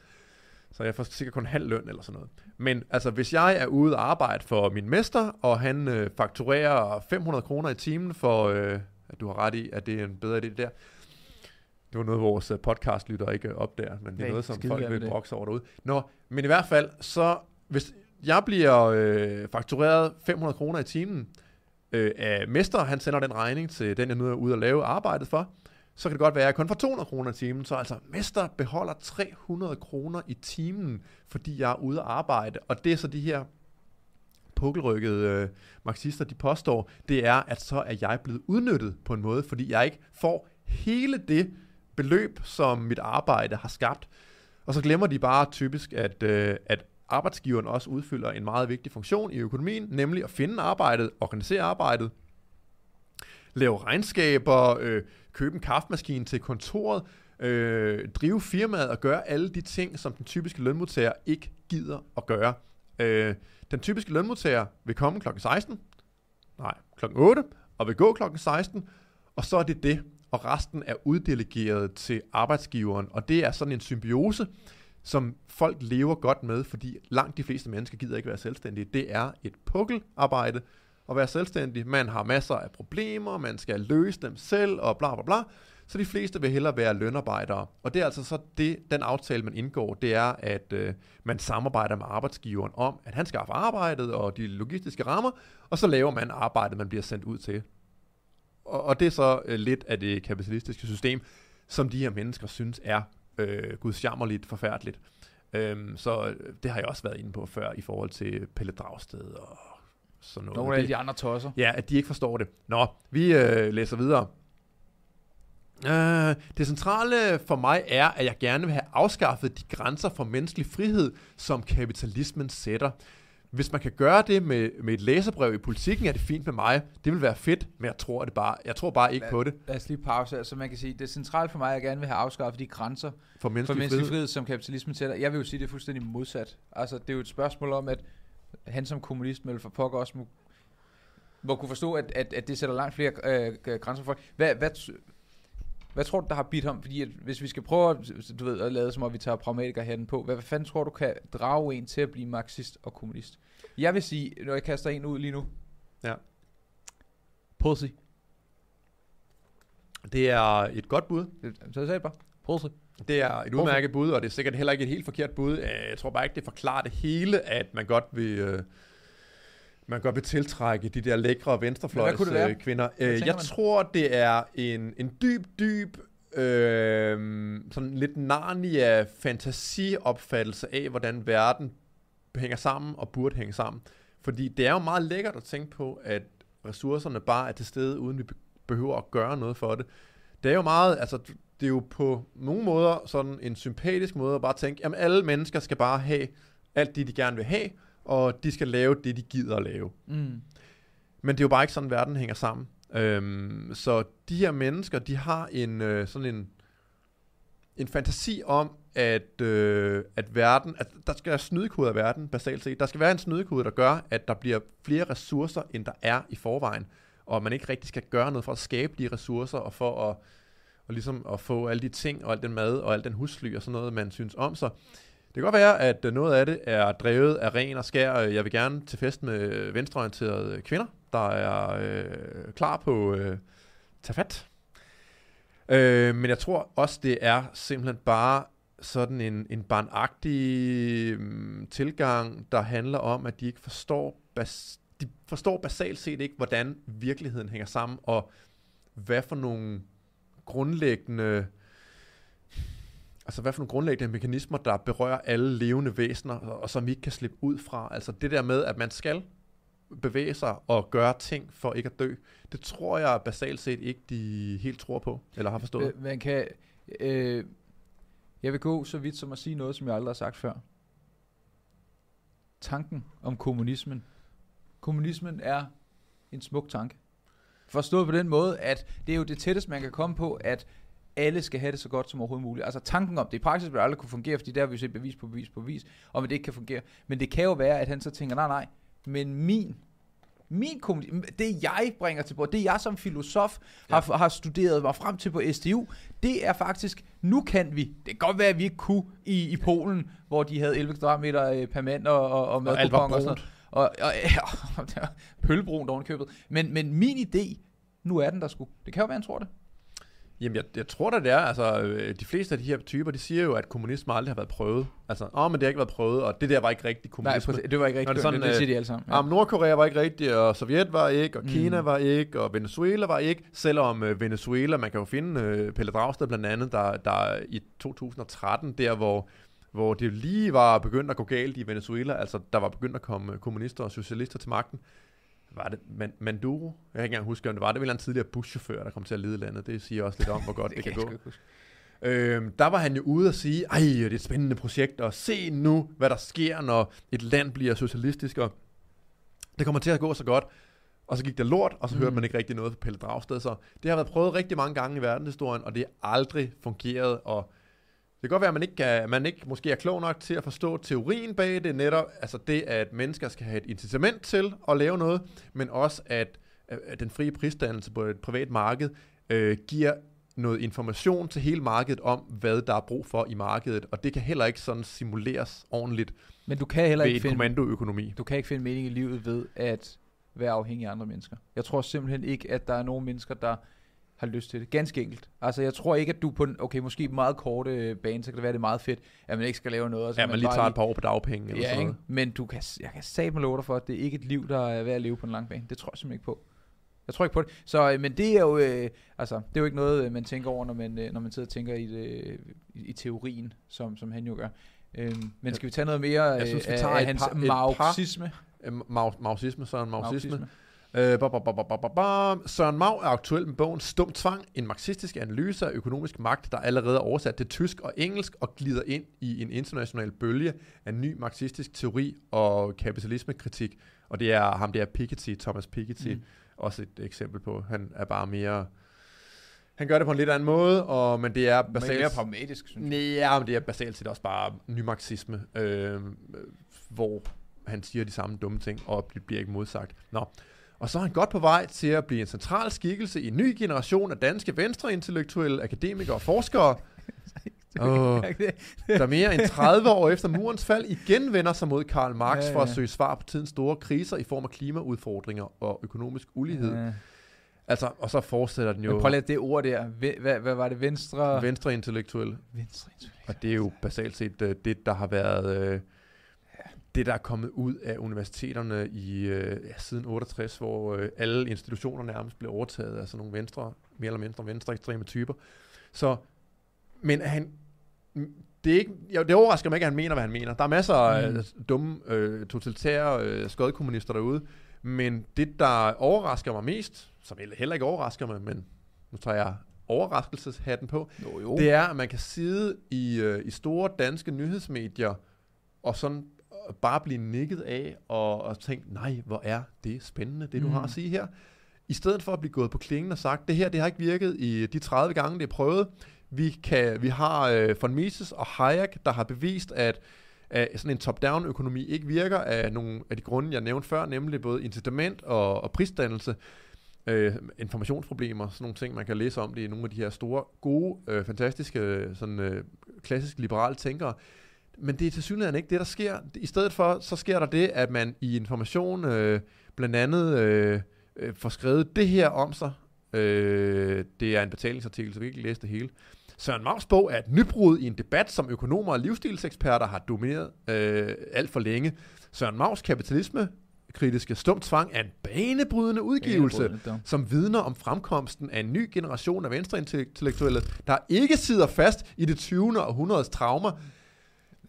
Så jeg får sikkert kun halv løn eller sådan noget. Men altså, hvis jeg er ude og arbejde for min mester, og han øh, fakturerer 500 kroner i timen for, øh, at du har ret i, at det er en bedre idé det der. Det var noget, vores øh, podcastlytter ikke opdager, men det er noget, som folk vil brokse over derude. Nå, men i hvert fald, så hvis jeg bliver øh, faktureret 500 kroner i timen øh, af mester, han sender den regning til den, jeg nu er ude og lave arbejdet for, så kan det godt være, at jeg kun får 200 kroner i timen. Så altså, mester beholder 300 kroner i timen, fordi jeg er ude at arbejde. Og det er så de her pukkelrykkede øh, marxister, de påstår, det er, at så er jeg blevet udnyttet på en måde, fordi jeg ikke får hele det beløb, som mit arbejde har skabt. Og så glemmer de bare typisk, at, øh, at arbejdsgiveren også udfylder en meget vigtig funktion i økonomien, nemlig at finde arbejdet, organisere arbejdet, lave regnskaber, øh, købe en kaffemaskine til kontoret, øh, drive firmaet og gøre alle de ting, som den typiske lønmodtager ikke gider at gøre. Øh, den typiske lønmodtager vil komme klokken 16, nej, klokken 8, og vil gå klokken 16, og så er det det, og resten er uddelegeret til arbejdsgiveren, og det er sådan en symbiose, som folk lever godt med, fordi langt de fleste mennesker gider ikke være selvstændige. Det er et pukkelarbejde at være selvstændig. Man har masser af problemer, man skal løse dem selv, og bla bla bla. Så de fleste vil hellere være lønarbejdere. Og det er altså så det, den aftale, man indgår, det er, at øh, man samarbejder med arbejdsgiveren om, at han skaffer arbejdet og de logistiske rammer, og så laver man arbejdet, man bliver sendt ud til. Og, og det er så øh, lidt af det kapitalistiske system, som de her mennesker synes er øh, gudsjammerligt forfærdeligt. Øhm, så øh, det har jeg også været inde på før i forhold til Pelle Dragsted og sådan noget. Nogle af de andre tosser. Ja, at de ikke forstår det. Nå, vi øh, læser videre. Øh, det centrale for mig er, at jeg gerne vil have afskaffet de grænser for menneskelig frihed, som kapitalismen sætter. Hvis man kan gøre det med, med et læserbrev i politikken, er det fint med mig. Det vil være fedt, men jeg tror, det bare, jeg tror bare ikke på det Lad os lige pause. Altså man kan sige, det er centralt for mig, at jeg gerne vil have afskaffet de grænser for for menneskelig, menneskelig frihed. frihed, som kapitalismen sætter. Jeg vil jo sige, det er fuldstændig modsat. Altså det er jo et spørgsmål om, at han som kommunist, Mølle for pokker også må, må kunne forstå, at, at, at det sætter langt flere øh, g- grænser for. Hvad, hvad, hvad tror du, der har bidt ham? Fordi at hvis vi skal prøve at, du ved, at lade som om, vi tager pragmatikerhatten på, hvad, hvad fanden tror du kan drage en til at blive marxist og kommunist? Jeg vil sige, når jeg kaster en ud lige nu. Ja. Pussy. Det er et godt bud. Så jeg sagde bare, pussy. Det er et udmærket bud, og det er sikkert heller ikke et helt forkert bud. Øh, Jeg tror bare ikke, det forklarer det hele, at man godt vil, øh, man godt vil tiltrække de der lækre venstrefløjs øh, kvinder. Øh, Jeg man? tror, det er en, en dyb, dyb, øh, sådan lidt Narnia-fantasiopfattelse af, hvordan verden hænger sammen og burde hænge sammen. Fordi det er jo meget lækkert at tænke på, at ressourcerne bare er til stede, uden vi be- behøver at gøre noget for det. Det er jo meget, altså det er jo på nogle måder sådan en sympatisk måde at bare tænke, jamen alle mennesker skal bare have alt det, de gerne vil have, og de skal lave det, de gider at lave. Mm. Men det er jo bare ikke sådan, verden hænger sammen. Øhm, så de her mennesker, de har en øh, sådan en, en fantasi om, at, øh, at verden, at der skal være snydekode af verden, basalt set. Der skal være en snydekode, der gør, at der bliver flere ressourcer, end der er i forvejen. Og man ikke rigtig skal gøre noget for at skabe de ressourcer, og for at, og ligesom at få alle de ting, og al den mad, og al den husly, og sådan noget, man synes om sig. Det kan godt være, at øh, noget af det er drevet af ren og skær. Øh, jeg vil gerne til fest med venstreorienterede kvinder, der er øh, klar på øh, tage fat. Øh, men jeg tror også, det er simpelthen bare sådan en, en barnagtig øh, tilgang, der handler om, at de ikke forstår, bas, forstår basalt set ikke, hvordan virkeligheden hænger sammen, og hvad for nogle grundlæggende altså hvad for nogle grundlæggende mekanismer, der berører alle levende væsener, og som vi ikke kan slippe ud fra. Altså det der med, at man skal bevæge sig og gøre ting for ikke at dø, det tror jeg basalt set ikke, de helt tror på, eller har forstået. Man kan... Øh, jeg vil gå så vidt som at sige noget, som jeg aldrig har sagt før. Tanken om kommunismen. Kommunismen er en smuk tanke. Forstået på den måde, at det er jo det tætteste, man kan komme på, at alle skal have det så godt som overhovedet muligt. Altså tanken om det i praksis vil aldrig kunne fungere, fordi der har vi set bevis på bevis på bevis, om at det ikke kan fungere. Men det kan jo være, at han så tænker, nej nej, men min min kommuni- det jeg bringer til bord, det jeg som filosof ja. har, har studeret mig frem til på SDU, det er faktisk, nu kan vi, det kan godt være, at vi ikke kunne i, i Polen, hvor de havde 11 kvadratmeter øh, per mand og, og, og madkuponer og sådan noget. Og, og, ja, (laughs) pøllebrun ovenkøbet. Men, men min idé, nu er den der sgu. Det kan jo være, han tror det. Jamen, jeg, jeg tror da, det er. Altså, øh, de fleste af de her typer, de siger jo, at kommunisme aldrig har været prøvet. Altså, åh, men det har ikke været prøvet, og det der var ikke rigtig Nej, kommunisme. præcis, det var ikke Nå, rigtigt. det sådan, det, det siger øh, de alle sammen. Ja. Um, Nordkorea var ikke rigtig, og Sovjet var ikke, og Kina Mm. var ikke, og Venezuela var ikke. Selvom øh, Venezuela, man kan jo finde øh, Pelle Dragsted blandt andet, der, der i 2013, der hvor, hvor det lige var begyndt at gå galt i Venezuela, altså der var begyndt at komme kommunister og socialister til magten, var det Man- Maduro? Jeg kan ikke engang huske, om det var det. var en tidligere buschauffør, der kom til at lede landet. Det siger også lidt om, hvor godt (laughs) det, det kan jeg gå. Øhm, der var han jo ude og sige, ej, det er et spændende projekt, og se nu, hvad der sker, når et land bliver socialistisk, og det kommer til at gå så godt. Og så gik der lort, og så mm. hørte man ikke rigtig noget fra Pelle Dragsted. Så det har været prøvet rigtig mange gange i verdenshistorien, og det har aldrig fungeret. Og det kan godt være, at man ikke, kan, man ikke måske er klog nok til at forstå teorien bag det, netop altså det, at mennesker skal have et incitament til at lave noget, men også at, at den frie prisdannelse på et privat marked øh, giver noget information til hele markedet om, hvad der er brug for i markedet, og det kan heller ikke sådan simuleres ordentligt Men du kan heller ved ikke finde, kommandoøkonomi. du kan ikke finde mening i livet ved at være afhængig af andre mennesker. Jeg tror simpelthen ikke, at der er nogen mennesker, der har lyst til det. Ganske enkelt. Altså, jeg tror ikke, at du på en, okay, måske meget korte øh, bane, så kan det være, det er meget fedt, at man ikke skal lave noget. og så Ja, man lige bare tager et par år på dagpenge eller Ja, sådan ikke? noget. men du kan, jeg kan satme love dig for, at det er ikke et liv, der er værd at leve på en lang bane. Det tror jeg simpelthen ikke på. Jeg tror ikke på det. Så, øh, men det er jo, øh, altså, det er jo ikke noget, øh, man tænker over, når man, øh, når man sidder og tænker i, det, i, i teorien, som, som han jo gør. Øhm, men skal vi tage noget mere Jeg øh, synes, vi tager af et hans par- et par- marxisme? Øh, Marxisme, Søren Marxisme. Marxisme. Øh, ba, ba, ba, ba, ba, ba. Søren Mau er aktuel med bogen Stum Tvang, en marxistisk analyse af økonomisk magt, der allerede er oversat til tysk og engelsk og glider ind i en international bølge af ny marxistisk teori og kapitalismekritik. Og det er ham der Piketty, Thomas Piketty, Mm. også et eksempel på. Han er bare mere... Han gør det på en lidt anden måde, og, men det er Men basalt... mere pragmatisk, synes jeg. Ja, men det er basalt set også bare nymarxisme, øh, hvor han siger de samme dumme ting, og det bliver ikke modsagt. Nå. Og så er han godt på vej til at blive en central skikkelse i en ny generation af danske venstreintellektuelle akademikere og forskere, (laughs) Åh, der mere end 30 år efter murens fald igen vender sig mod Karl Marx Ja, ja, for at søge svar på tidens store kriser i form af klimaudfordringer og økonomisk ulighed. Ja. Altså, og så fortsætter den Men jo prøv lige det ord der. Hvad, hvad, var det? Venstre? venstreintellektuelle. Venstre. Og det er jo basalt set uh, det, der har været uh, det, der er kommet ud af universiteterne i uh, ja, siden 68, hvor uh, alle institutioner nærmest blev overtaget af sådan nogle venstre, mere eller mindre venstre ekstreme typer. Så, men han, det, er ikke, jo, det overrasker mig ikke, at han mener, hvad han mener. Der er masser af Mm. mm. dumme, øh, totalitære øh, skodkommunister derude, men det, der overrasker mig mest, som heller ikke overrasker mig, men nu tager jeg overraskelseshatten på, Jo, jo. det er, at man kan sidde i, øh, i store danske nyhedsmedier og sådan øh, bare blive nikket af og, og tænke, nej, hvor er det spændende, det du Mm. har at sige her. I stedet for at blive gået på klingen og sagt, det her det har ikke virket i de 30 gange, det er prøvet. Vi, kan, vi har øh, von Mises og Hayek, der har bevist, at at sådan en top-down økonomi ikke virker af nogle af de grunde, jeg nævnte før, nemlig både incitament og, og prisdannelse øh, informationsproblemer, sådan nogle ting, man kan læse om det i nogle af de her store, gode, øh, fantastiske, sådan øh, klassisk liberale tænkere. Men det er til synligheden ikke det, der sker. I stedet for, så sker der det, at man i information øh, blandt andet øh, øh, får skrevet det her om sig. Øh, det er en betalingsartikel, så vi kan ikke læse det hele. Søren Mavs bog er et nybrud i en debat, som økonomer og livsstilseksperter har domineret øh, alt for længe. Søren Mavs kapitalisme kritiske stumtvang er en banebrydende udgivelse, Banebrydende, som vidner om fremkomsten af en ny generation af venstreintellektuelle, der ikke sidder fast i det 20. århundredes traumer.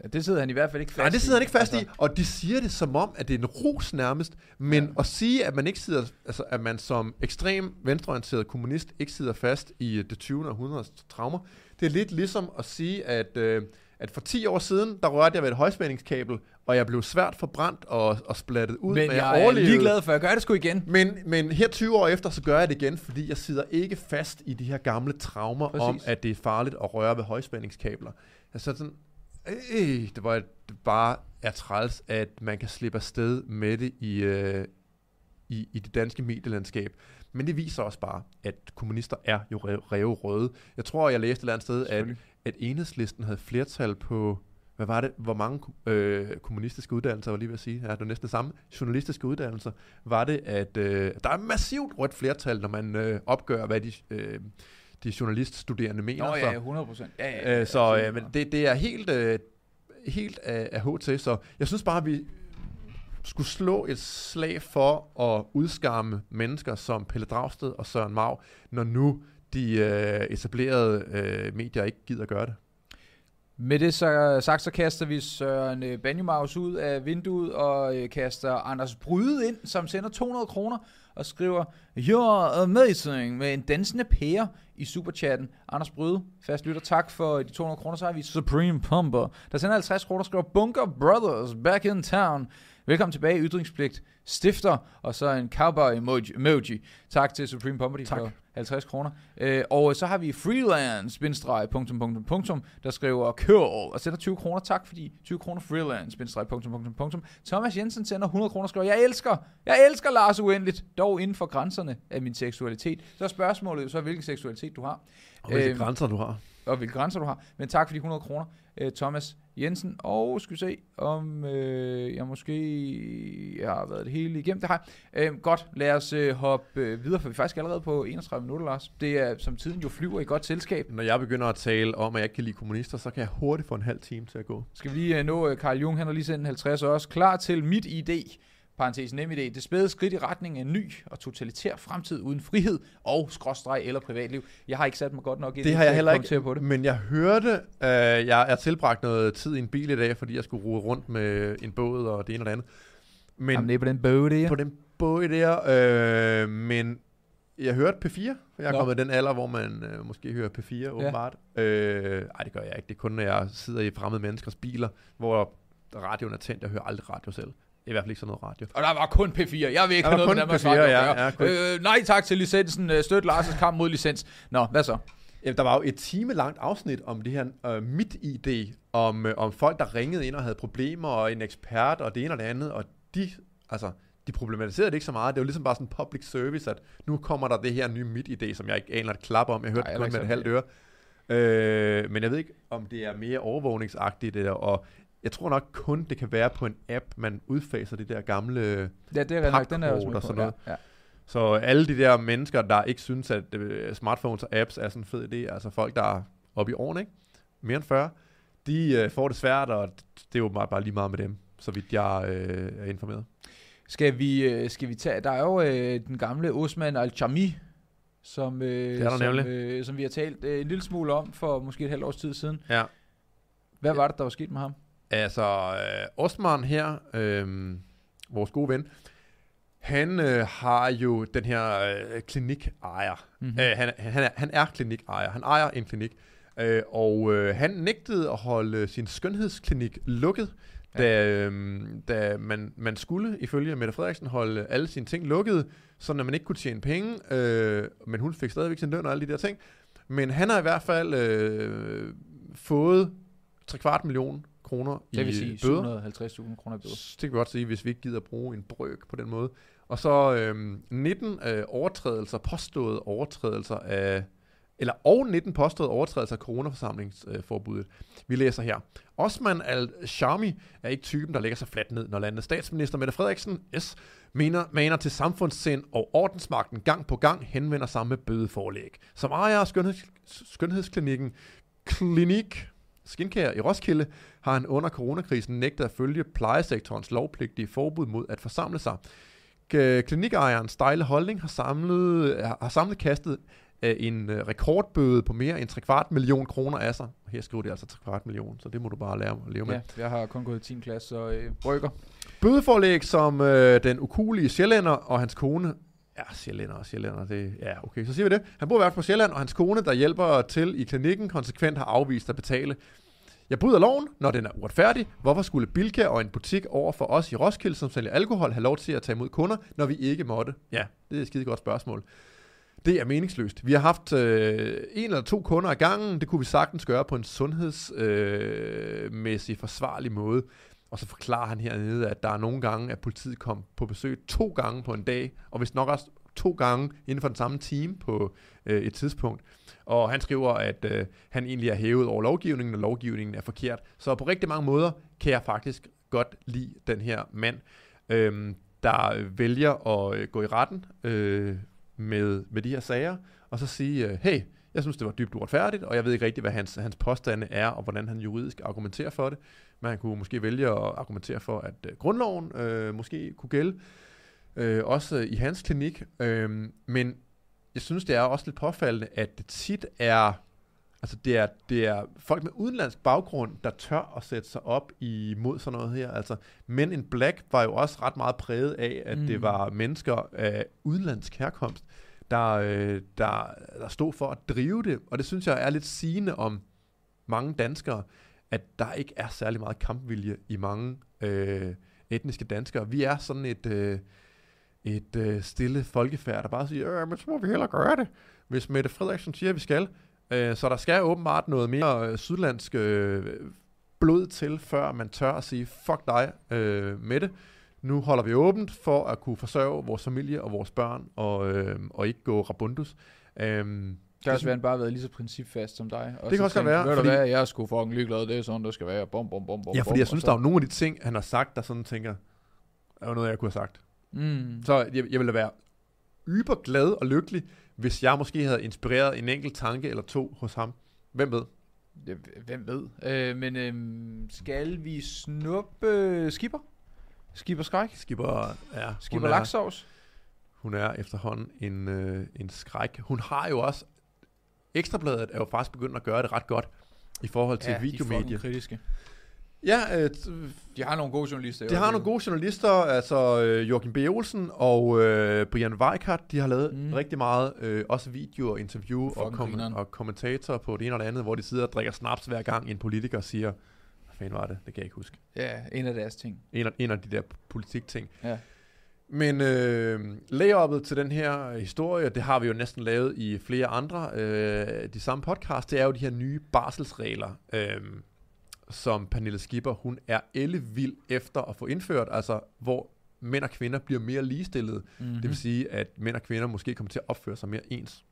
Ja, det sidder han i hvert fald ikke fast Nej, det sidder han ikke fast altså, i, og de siger det som om, at det er en rus nærmest, men Ja. at sige, at man ikke sidder, altså at man som ekstrem venstreorienteret kommunist ikke sidder fast i øh, det 20. århundredes traumer, det er lidt ligesom at sige, at, øh, at for 10 år siden, der rørte jeg ved et højspændingskabel, og jeg blev svært forbrændt og, og splattet ud, Men men jeg er overlevede. ligeglad, for jeg gør det sgu igen. Men, men her 20 år efter, så gør jeg det igen, fordi jeg sidder ikke fast i de her gamle traumer. Præcis. om, at det er farligt at røre ved højspændingskabler. Altså sådan, øh, det var det bare er træls, at man kan slippe afsted med det i, øh, i, i det danske medielandskab. Men det viser også bare, at kommunister er jo rev, røde. Jeg tror, jeg læste et eller andet sted, at, at enhedslisten havde flertal på, hvad var det, hvor mange øh, kommunistiske uddannelser, var lige ved at sige, ja, det var næsten det samme, journalistiske uddannelser, var det, at øh, der er massivt rødt flertal, når man øh, opgør, hvad de, øh, de journaliststuderende mener. Nå så, ja, 100 procent. Ja, ja, ja, øh, så øh, men det, det er helt, øh, helt af, af HT, så jeg synes bare, at vi skulle slå et slag for at udskamme mennesker som Pelle Dragsted og Søren Mau, når nu de øh, etablerede øh, medier ikke gider gøre det. Med det så, sagt, så kaster vi Søren øh, Banjomaus ud af vinduet og øh, kaster Anders Bryde ind, som sender 200 kroner og skriver You're amazing med en dansende pære i superchatten. Anders Bryde, fast lytter, tak for de 200 kroner. Så har vi Supreme Pumper, der sender 50 kroner og skriver Bunker Brothers back in town. Velkommen tilbage, Ytringspligt, stifter, og så en cowboy emoji. emoji. Tak til Supreme Pumper Tak. for 50 kroner. Øh, og så har vi freelance, bindestreg, punktum, punktum, punktum, der skriver curl, og sender 20 kroner. Tak fordi 20 kroner freelance, bindestreg, punktum, punktum, punktum. Thomas Jensen sender 100 kroner og skriver, jeg elsker, jeg elsker Lars uendeligt, dog inden for grænserne af min seksualitet. Så er spørgsmålet så, hvilken seksualitet du har, Og hvilke Øhm, grænser du har. Og hvilke grænser du har. Men tak for de 100 kroner, øh, Thomas Jensen. Og skal vi se, om øh, jeg måske har været det hele igennem. Det har jeg. Øh, godt, lad os øh, hoppe øh, videre, for vi er faktisk allerede på 31 minutter, Lars. Det er som tiden jo flyver i godt selskab. Når jeg begynder at tale om, at jeg ikke kan lide kommunister, så kan jeg hurtigt få en halv time til at gå. Skal vi lige øh, nå, øh, Carl Jung, han har lige sendt en 50 også. Klar til mit idé. Parenthes nem idé. Det spæde skridt i retning af en ny og totalitær fremtid uden frihed og skråstreg eller privatliv. Jeg har ikke sat mig godt nok ind Det i har jeg heller ikke, på det. men jeg hørte, øh, jeg, jeg tilbragt noget tid i en bil i dag, fordi jeg skulle rode rundt med en båd og det ene og det andet. Men Jamen, det er på den bøge, det på den båd der, øh, men jeg hørte P4, for jeg er Nå. kommet i den alder, hvor man øh, måske hører P4 åbenbart. Øh, ej, det gør jeg ikke. Det er kun, når jeg sidder i fremmede menneskers biler, hvor radioen er tændt. Jeg hører aldrig radio selv. I hvert fald ikke sådan noget radio. Og der var kun P4. Jeg vil ikke Der have noget med Danmarks P4, Radio at ja, ja, øh, nej tak til licensen. Øh, Støt Lars' kamp mod licens. Nå, hvad så? Ja, der var jo et time langt afsnit om det her øh, mit ID, om, øh, om folk, der ringede ind og havde problemer, og en ekspert, og det ene og det andet, og de, altså, de problematiserede det ikke så meget. Det var ligesom bare sådan public service, at nu kommer der det her nye mit ID, som jeg ikke aner et klap om. Jeg hørte det kun med et halvt øre. Øh, men jeg ved ikke, om det er mere overvågningsagtigt, og jeg tror nok kun, det kan være på en app, man udfaser det der gamle... Ja, det er nok. Den er også og sådan noget. Ja, ja. Så alle de der mennesker, der ikke synes, at øh, smartphones og apps er sådan en fed idé, altså folk, der er oppe i årene, ikke? mere end 40, de øh, får det svært, og det er jo bare, bare lige meget med dem, så vidt jeg øh, er informeret. Skal vi, øh, skal vi tage... Der er jo øh, den gamle Osman Al-Chami, som, øh, som, øh, som vi har talt øh, en lille smule om for måske et halvt års tid siden. Ja. Hvad var det, der var sket med ham? Altså, øh, Osman her, øh, vores gode ven, han øh, har jo den her øh, klinikejer. Mhm. Mm-hmm. Øh, han, han, er, han er klinikejer. Han ejer en klinik. Øh, og øh, han nægtede at holde sin skønhedsklinik lukket, da, øh, da man, man skulle, ifølge Mette Frederiksen, holde alle sine ting lukket, så man ikke kunne tjene penge, øh, men hun fik stadigvæk sin løn og alle de der ting. Men han har i hvert fald øh, fået 3 kvart million kroner Det vil i sige bøder. 750.000 kroner i bøder. Det kan vi godt sige, hvis vi ikke gider bruge en brøk på den måde. Og så øhm, 19 øh, overtrædelser, påståede overtrædelser af, eller og 19 påståede overtrædelser af coronaforsamlingsforbuddet. Vi læser her. Osman al-Shami er ikke typen, der lægger sig fladt ned, når landets statsminister Mette Frederiksen S. Mener, maner til samfundssind og ordensmagten gang på gang henvender sig med bødeforlæg. Som ejer af skønheds, skønhedsklinikken Klinik Skincare i Roskilde har han under coronakrisen nægtet at følge plejesektorens lovpligtige forbud mod at forsamle sig. K- Klinikejerens stejle holdning har samlet, har samlet kastet en øh, rekordbøde på mere end 3 kvart million kroner af sig. Her skriver de altså 3 kvart million, så det må du bare lære at leve med. Ja, jeg har kun gået i 10. klasse, så øh, brygger. Bødeforlæg som øh, den ukulige sjællænder og hans kone Ja, sjællænder og sjællænder, det, ja, okay, så siger vi det. Han bor i hvert fald på Sjælland, og hans kone, der hjælper til i klinikken, konsekvent har afvist at betale. Jeg bryder loven, når den er uretfærdig. Hvorfor skulle Bilka og en butik over for os i Roskilde, som sælger alkohol, have lov til at tage imod kunder, når vi ikke måtte? Ja, det er et skide godt spørgsmål. Det er meningsløst. Vi har haft øh, en eller to kunder ad gangen. Det kunne vi sagtens gøre på en sundhedsmæssig øh, forsvarlig måde. Og så forklarer han hernede, at der er nogle gange, at politiet kom på besøg to gange på en dag, og hvis nok også to gange inden for den samme time på øh, et tidspunkt. Og han skriver, at øh, han egentlig er hævet over lovgivningen, og lovgivningen er forkert. Så på rigtig mange måder kan jeg faktisk godt lide den her mand, øh, der vælger at øh, gå i retten øh, med, med de her sager, og så sige, øh, hey, jeg synes, det var dybt uretfærdigt, og jeg ved ikke rigtig, hvad hans, hans påstande er, og hvordan han juridisk argumenterer for det. Man kunne måske vælge at argumentere for, at øh, grundloven øh, måske kunne gælde, øh, også i hans klinik. Øh, men jeg synes, det er også lidt påfaldende, at det tit er, altså det er, det er folk med udenlandsk baggrund, der tør at sætte sig op imod sådan noget her. Altså, Men in Black var jo også ret meget præget af, at mm. det var mennesker af udenlandsk herkomst, der, øh, der, der stod for at drive det. Og det synes jeg er lidt sigende om mange danskere, at der ikke er særlig meget kampvilje i mange øh, etniske danskere. Vi er sådan et, øh, et øh, stille folkefærd, der bare siger, øh, men så må vi hellere gøre det, hvis Mette Frederiksen siger, at vi skal. Øh, så der skal åbenbart noget mere øh, sydlandsk øh, blod til, før man tør at sige, fuck dig, øh, Mette. Nu holder vi åbent for at kunne forsørge vores familie og vores børn, og, øh, og ikke gå rabundus. Øh, også være, han bare har været lige så principfast som dig. Og det kan også tænkt, være. Ved fordi, hvad, jeg er sgu fucking ligeglad, det er sådan, det skal være. Bom, bom, bom, bom, ja, fordi jeg synes, der er nogle af de ting, han har sagt, der sådan tænker, er jo noget, jeg kunne have sagt. Mm. Så jeg, jeg ville være yber glad og lykkelig, hvis jeg måske havde inspireret en enkelt tanke eller to hos ham. Hvem ved? Hvem ved? Øh, men øh, skal vi snuppe øh, Skipper? Skipper Skræk? Skipper, ja. Skipper Laksovs? Hun er efterhånden en, øh, en skræk. Hun har jo også Ekstrabladet er jo faktisk begyndt at gøre det ret godt i forhold til ja, videomedie. de kritiske. Ja, øh, de har nogle gode journalister. De har nogle gode journalister, altså øh, Joachim B. Olsen og øh, Brian Weikart, de har lavet mm. rigtig meget, øh, også video og interview og, kom- og kommentatorer på det ene og det andet, hvor de sidder og drikker snaps hver gang en politiker siger, hvad fanden var det, det kan jeg ikke huske. Ja, en af deres ting. En af, en af de der politikting. Ja. Men øh, layup'et til den her historie, det har vi jo næsten lavet i flere andre, øh, de samme podcast, det er jo de her nye barselsregler, øh, som Pernille Skipper, hun er ellevild efter at få indført, altså hvor mænd og kvinder bliver mere ligestillede. Mm-hmm. Det vil sige, at mænd og kvinder måske kommer til at opføre sig mere ens.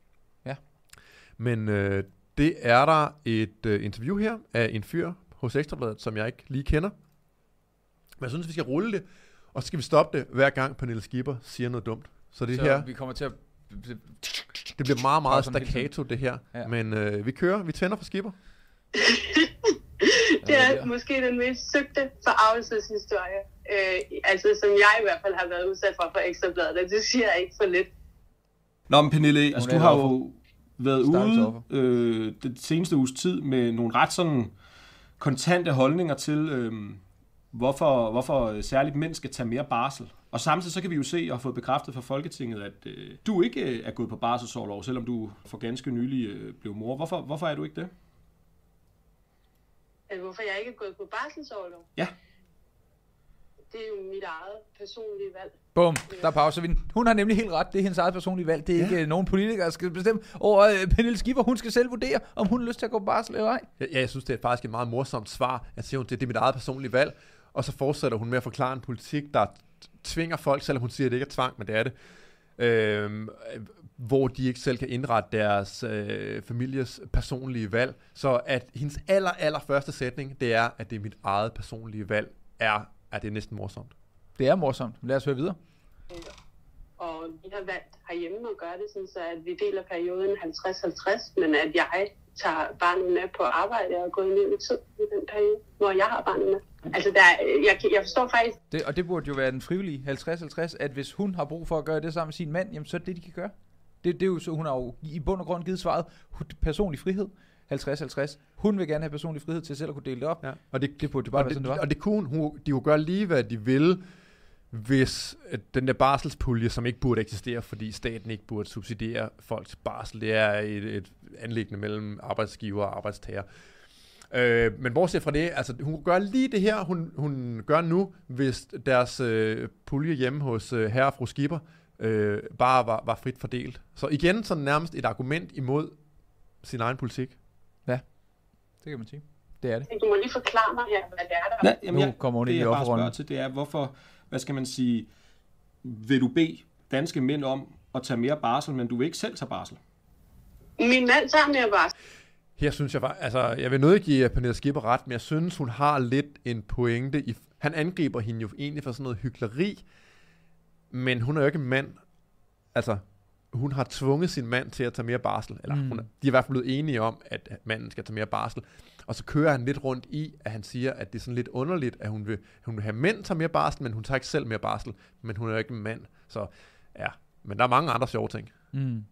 Ja. Men øh, det er der et øh, interview her af en fyr hos Ekstrabladet, som jeg ikke lige kender. Men jeg synes, vi skal rulle det, og så skal vi stoppe det, hver gang Pernille Skipper siger noget dumt. Så det så her... vi kommer til at... Det bliver meget, meget staccato, det her. Ja. Men øh, vi kører, vi tænder for Skipper. (laughs) det er måske den mest søgte forarvelseshistorie, øh, altså som jeg i hvert fald har været udsat for for Ekstrabladet, det siger jeg ikke for lidt. Nå, men Pernille, altså, du har jo været ude øh, den seneste uges tid med nogle ret sådan kontante holdninger til, øh, hvorfor, hvorfor særligt mænd skal tage mere barsel. Og samtidig så kan vi jo se og have fået bekræftet fra Folketinget, at øh, du ikke øh, er gået på barselsårlov, selvom du for ganske nylig øh, blev mor. Hvorfor, hvorfor er du ikke det? Altså, hvorfor jeg ikke er gået på barselsårlov? Ja. Det er jo mit eget personlige valg. Bum, der pauser vi Hun har nemlig helt ret. Det er hendes eget personlige valg. Det er ja. ikke uh, nogen politikere, der skal bestemme over uh, Pernille Skipper. Hun skal selv vurdere, om hun har lyst til at gå på barsel eller ej. Ja, jeg synes, det er faktisk et meget morsomt svar. At sige, det, det er mit eget personlige valg. Og så fortsætter hun med at forklare en politik, der tvinger folk, selvom hun siger, at det ikke er tvang, men det er det. Øh, hvor de ikke selv kan indrette deres øh, families personlige valg. Så at hendes aller, aller første sætning, det er, at det er mit eget personlige valg, er, at det er næsten morsomt. Det er morsomt. Lad os høre videre. Og vi har valgt herhjemme at gøre det sådan, så at vi deler perioden 50-50, men at jeg tager barnet med på arbejde og går ned i tid i den periode, hvor jeg har barnet med. Altså, der, jeg, jeg forstår faktisk... Det, og det burde jo være den frivillige 50-50, at hvis hun har brug for at gøre det sammen med sin mand, jamen så er det det, de kan gøre. Det, det er jo så, hun har jo i bund og grund givet svaret, personlig frihed. 50-50. Hun vil gerne have personlig frihed til selv at kunne dele det op. Ja. Og det, det burde jo bare være sådan, det var. Og det kunne hun, de kunne gøre lige, hvad de ville, hvis den der barselspulje, som ikke burde eksistere, fordi staten ikke burde subsidiere folks barsel, det er et, et anlæggende mellem arbejdsgiver og arbejdstager. Øh, men bortset fra det, altså hun gør lige det her, hun, hun gør nu, hvis deres øh, pulje hjemme hos øh, herre og fru Skipper øh, bare var, var frit fordelt. Så igen sådan nærmest et argument imod sin egen politik. Ja, det kan man sige. Det er det. Du må lige forklare mig her, hvad det er, der... Nej, jamen, nu kommer hun det, jeg bare spørger til, det er, hvorfor, hvad skal man sige, vil du bede danske mænd om at tage mere barsel, men du vil ikke selv tage barsel? Min mand tager mere barsel. Her synes jeg bare, altså, jeg vil nødt give Pernille Skipper ret, men jeg synes, hun har lidt en pointe. I, han angriber hende jo egentlig for sådan noget hyggeleri, men hun er jo ikke en mand. Altså, hun har tvunget sin mand til at tage mere barsel. Eller mm. hun er, de er i hvert fald blevet enige om, at manden skal tage mere barsel. Og så kører han lidt rundt i, at han siger, at det er sådan lidt underligt, at hun vil, hun vil have mænd tage mere barsel, men hun tager ikke selv mere barsel. Men hun er jo ikke en mand. Så ja, men der er mange andre sjove ting. Mm.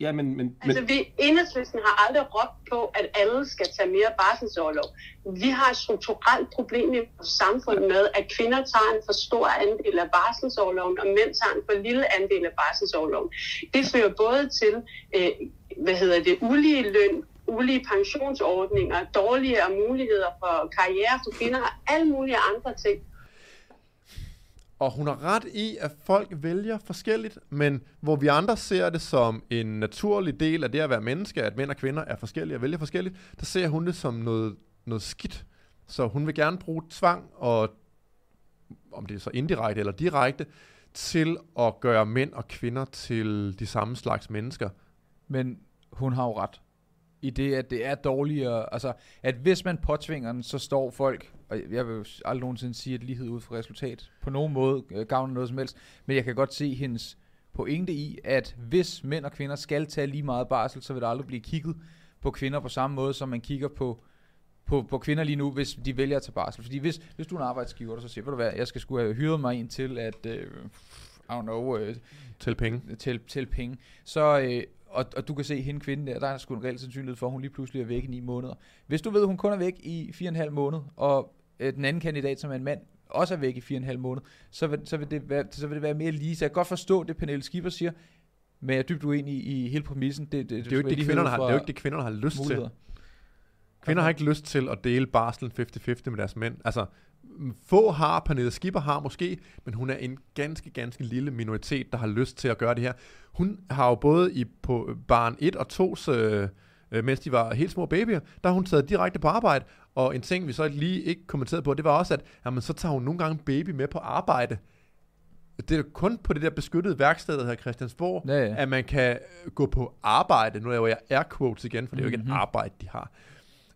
Ja, men, men, altså, vi enhedslisten har aldrig råbt på, at alle skal tage mere barselsoverlov. Vi har et strukturelt problem i vores samfund med, at kvinder tager en for stor andel af barselsoverloven, og mænd tager en for lille andel af barselsoverloven. Det fører både til, øh, hvad hedder det, ulige løn, ulige pensionsordninger, dårligere muligheder for karriere for kvinder og alle mulige andre ting. Og hun har ret i, at folk vælger forskelligt, men hvor vi andre ser det som en naturlig del af det at være menneske, at mænd og kvinder er forskellige og vælger forskelligt, der ser hun det som noget, noget skidt. Så hun vil gerne bruge tvang, og om det er så indirekte eller direkte, til at gøre mænd og kvinder til de samme slags mennesker. Men hun har jo ret i det, at det er dårligere, altså, at hvis man påtvinger den, så står folk, og jeg vil aldrig nogensinde sige, at lighed ud fra resultat på nogen måde øh, gavner noget som helst, men jeg kan godt se hendes pointe i, at hvis mænd og kvinder skal tage lige meget barsel, så vil der aldrig blive kigget på kvinder på samme måde, som man kigger på på, på kvinder lige nu, hvis de vælger at tage barsel. Fordi hvis, hvis du er en arbejdsgiver, der så siger, ved du hvad, jeg skal skulle have hyret mig ind til at, øh, I don't know, øh, til penge. Til, til penge. Så, øh, og, og du kan se hende kvinde der, der er sgu en reel sandsynlighed for, at hun lige pludselig er væk i ni måneder. Hvis du ved, at hun kun er væk i fire og en halv måned, og øh, den anden kandidat, som er en mand, også er væk i fire og en halv måned, så vil, så vil, det, være, så vil det være mere lige. Så jeg kan godt forstå det, Pernille Skipper siger, men jeg er dybt uenig i, i hele præmissen. Det, det, det, det, er jo ikke det, kvinderne har, det er jo ikke det, kvinderne har lyst muligheder. til. Kvinder har ikke lyst til at dele barslen 50-50 med deres mænd. Altså, få har, Pernille Skipper har måske, men hun er en ganske, ganske lille minoritet, der har lyst til at gøre det her. Hun har jo både i på barn 1 og 2's, øh, øh, mens de var helt små babyer, der har hun taget direkte på arbejde, og en ting, vi så lige ikke kommenterede på, det var også, at jamen, så tager hun nogle gange baby med på arbejde. Det er kun på det der beskyttede værksted, der hedder Christiansborg, ja, ja. at man kan gå på arbejde. Nu laver jeg air quotes igen, for det er jo ikke mm-hmm. et mhm. arbejde, de har.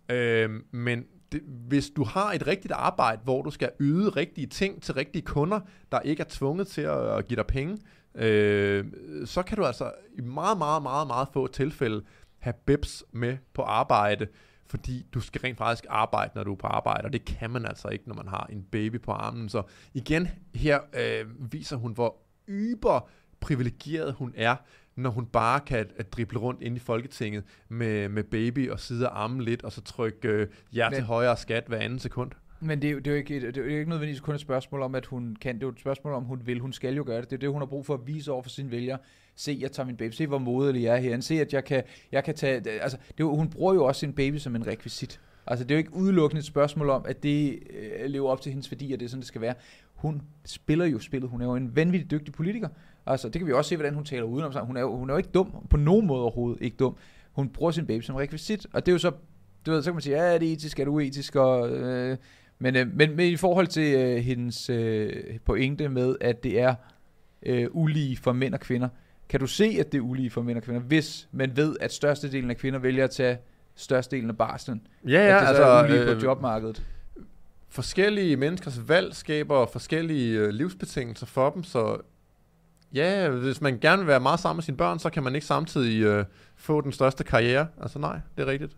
Øh, men det, hvis du har et rigtigt arbejde, hvor du skal yde rigtige ting til rigtige kunder, der ikke er tvunget til at, at give dig penge, øh, så kan du altså i meget, meget, meget, meget få tilfælde have bips med på arbejde, fordi du skal rent faktisk arbejde, når du er på arbejde, og det kan man altså ikke, når man har en baby på armen. Så igen, her øh, viser hun, hvor yber privilegeret hun er, når hun bare kan at drible rundt ind i Folketinget med, med baby og sidde og arme lidt, og så trykke øh, jer til højere skat hver anden sekund. Men det er, jo, det, er jo ikke, det er jo ikke nødvendigvis kun et spørgsmål om, at hun kan. Det er jo et spørgsmål om, hun vil. Hun skal jo gøre det. Det er det, hun har brug for at vise over for sine vælgere. Se, jeg tager min baby. Se, hvor modelig jeg er her. Se, at jeg kan, jeg kan tage... Altså, det er jo, hun bruger jo også sin baby som en rekvisit. Altså, det er jo ikke udelukkende et spørgsmål om, at det øh, lever op til hendes værdi, og det er sådan, det skal være. Hun spiller jo spillet. Hun er jo en vanvittig dygtig politiker. Altså, det kan vi også se, hvordan hun taler udenom sig. Hun er jo, hun er jo ikke dum. På nogen måde overhovedet ikke dum. Hun bruger sin baby som rekvisit, og det er jo så... Du ved, så kan man sige, ja, er det etisk, er det uetisk, og... Øh, men, øh, men, men i forhold til øh, hendes øh, pointe med, at det er øh, ulige for mænd og kvinder, kan du se, at det er ulige for mænd og kvinder, hvis man ved, at størstedelen af kvinder vælger at tage størstedelen af barslen? Ja, ja, at det altså, er ulige øh, på jobmarkedet? Forskellige menneskers valg skaber forskellige øh, livsbetingelser for dem, så Ja, hvis man gerne vil være meget sammen med sine børn, så kan man ikke samtidig øh, få den største karriere. Altså nej, det er rigtigt.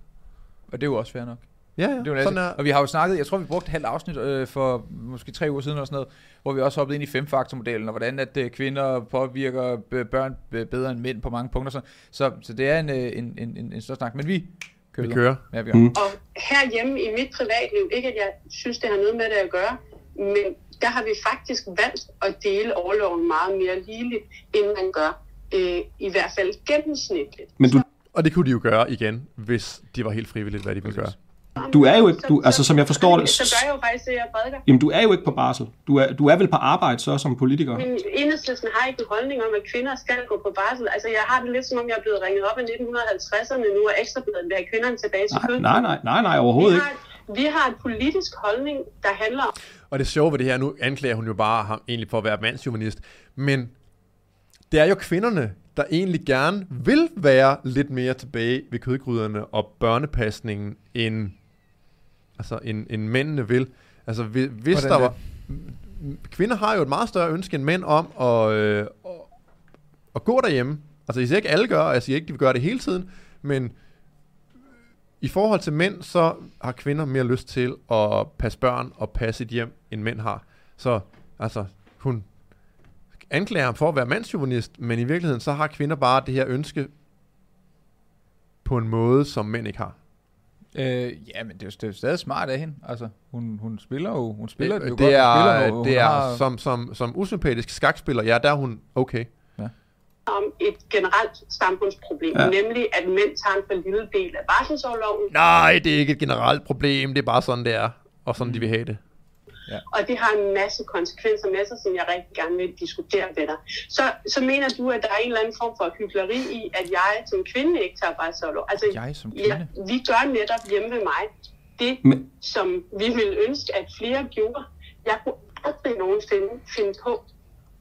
Og det er jo også fair nok. Ja, ja. Det er jo sådan er. Og vi har jo snakket, jeg tror vi brugte et halvt afsnit øh, for måske tre uger siden eller sådan noget, hvor vi også hoppede ind i femfaktormodellen, og hvordan at øh, kvinder påvirker børn bedre end mænd på mange punkter. Så, så, så det er en, øh, en, en, en, en større snak. Men vi kører. Vi kører. Ja, vi gør. Mm. Og herhjemme i mit privatliv, ikke at jeg synes, det har noget med det at gøre, men der har vi faktisk valgt at dele overloven meget mere ligeligt, end man gør. Øh, I hvert fald gennemsnitligt. Men du, og det kunne de jo gøre igen, hvis de var helt frivilligt, hvad de ville gøre. Du er jo ikke, du, altså som jeg forstår det... Så gør jeg jo faktisk det, jeg prædiker. Jamen, du er jo ikke på barsel. Du er, du er vel på arbejde så som politiker? Men enhedslisten har ikke en holdning om, at kvinder skal gå på barsel. Altså, jeg har det lidt som om, jeg er blevet ringet op i 1950'erne nu, og ekstrabladet vil have kvinderne tilbage til nej, nej, nej, nej, nej, overhovedet vi har, ikke. Vi har en politisk holdning, der handler om... Og det sjove ved det her, nu anklager hun jo bare ham egentlig for at være mandsjuvenist, men det er jo kvinderne, der egentlig gerne vil være lidt mere tilbage ved kødgryderne og børnepasningen, end altså en, en mændene vil. Altså hvis Hvordan der var... Kvinder har jo et meget større ønske end mænd om at, øh, at, at gå derhjemme. Altså jeg siger ikke alle gør, og jeg siger ikke, de vil gøre det hele tiden, men i forhold til mænd, så har kvinder mere lyst til at passe børn og passe et hjem, end mænd har. Så altså, hun anklager ham for at være mandsjuvenist, men i virkeligheden så har kvinder bare det her ønske på en måde, som mænd ikke har. Øh, ja, men det er, jo, det er jo stadig smart af hende. Altså, hun, hun spiller jo, hun spiller det, det jo det godt. Er, spiller, det er har... som, som, som usympatisk skakspiller, ja, der er hun okay. Ja. Om et generelt samfundsproblem, ja. nemlig at mænd tager en for lille del af barselsårloven. Nej, det er ikke et generelt problem, det er bare sådan, det er, og sådan de vil have det. Ja. Og det har en masse konsekvenser med sig, som jeg rigtig gerne vil diskutere med dig. Så, så mener du, at der er en eller anden form for hyggeleri i, at jeg som kvinde ikke tager bare solo? Altså, jeg som kvinde? Ja, vi gør netop hjemme ved mig det, Men... som vi ville ønske, at flere gjorde. Jeg kunne aldrig nogensinde finde på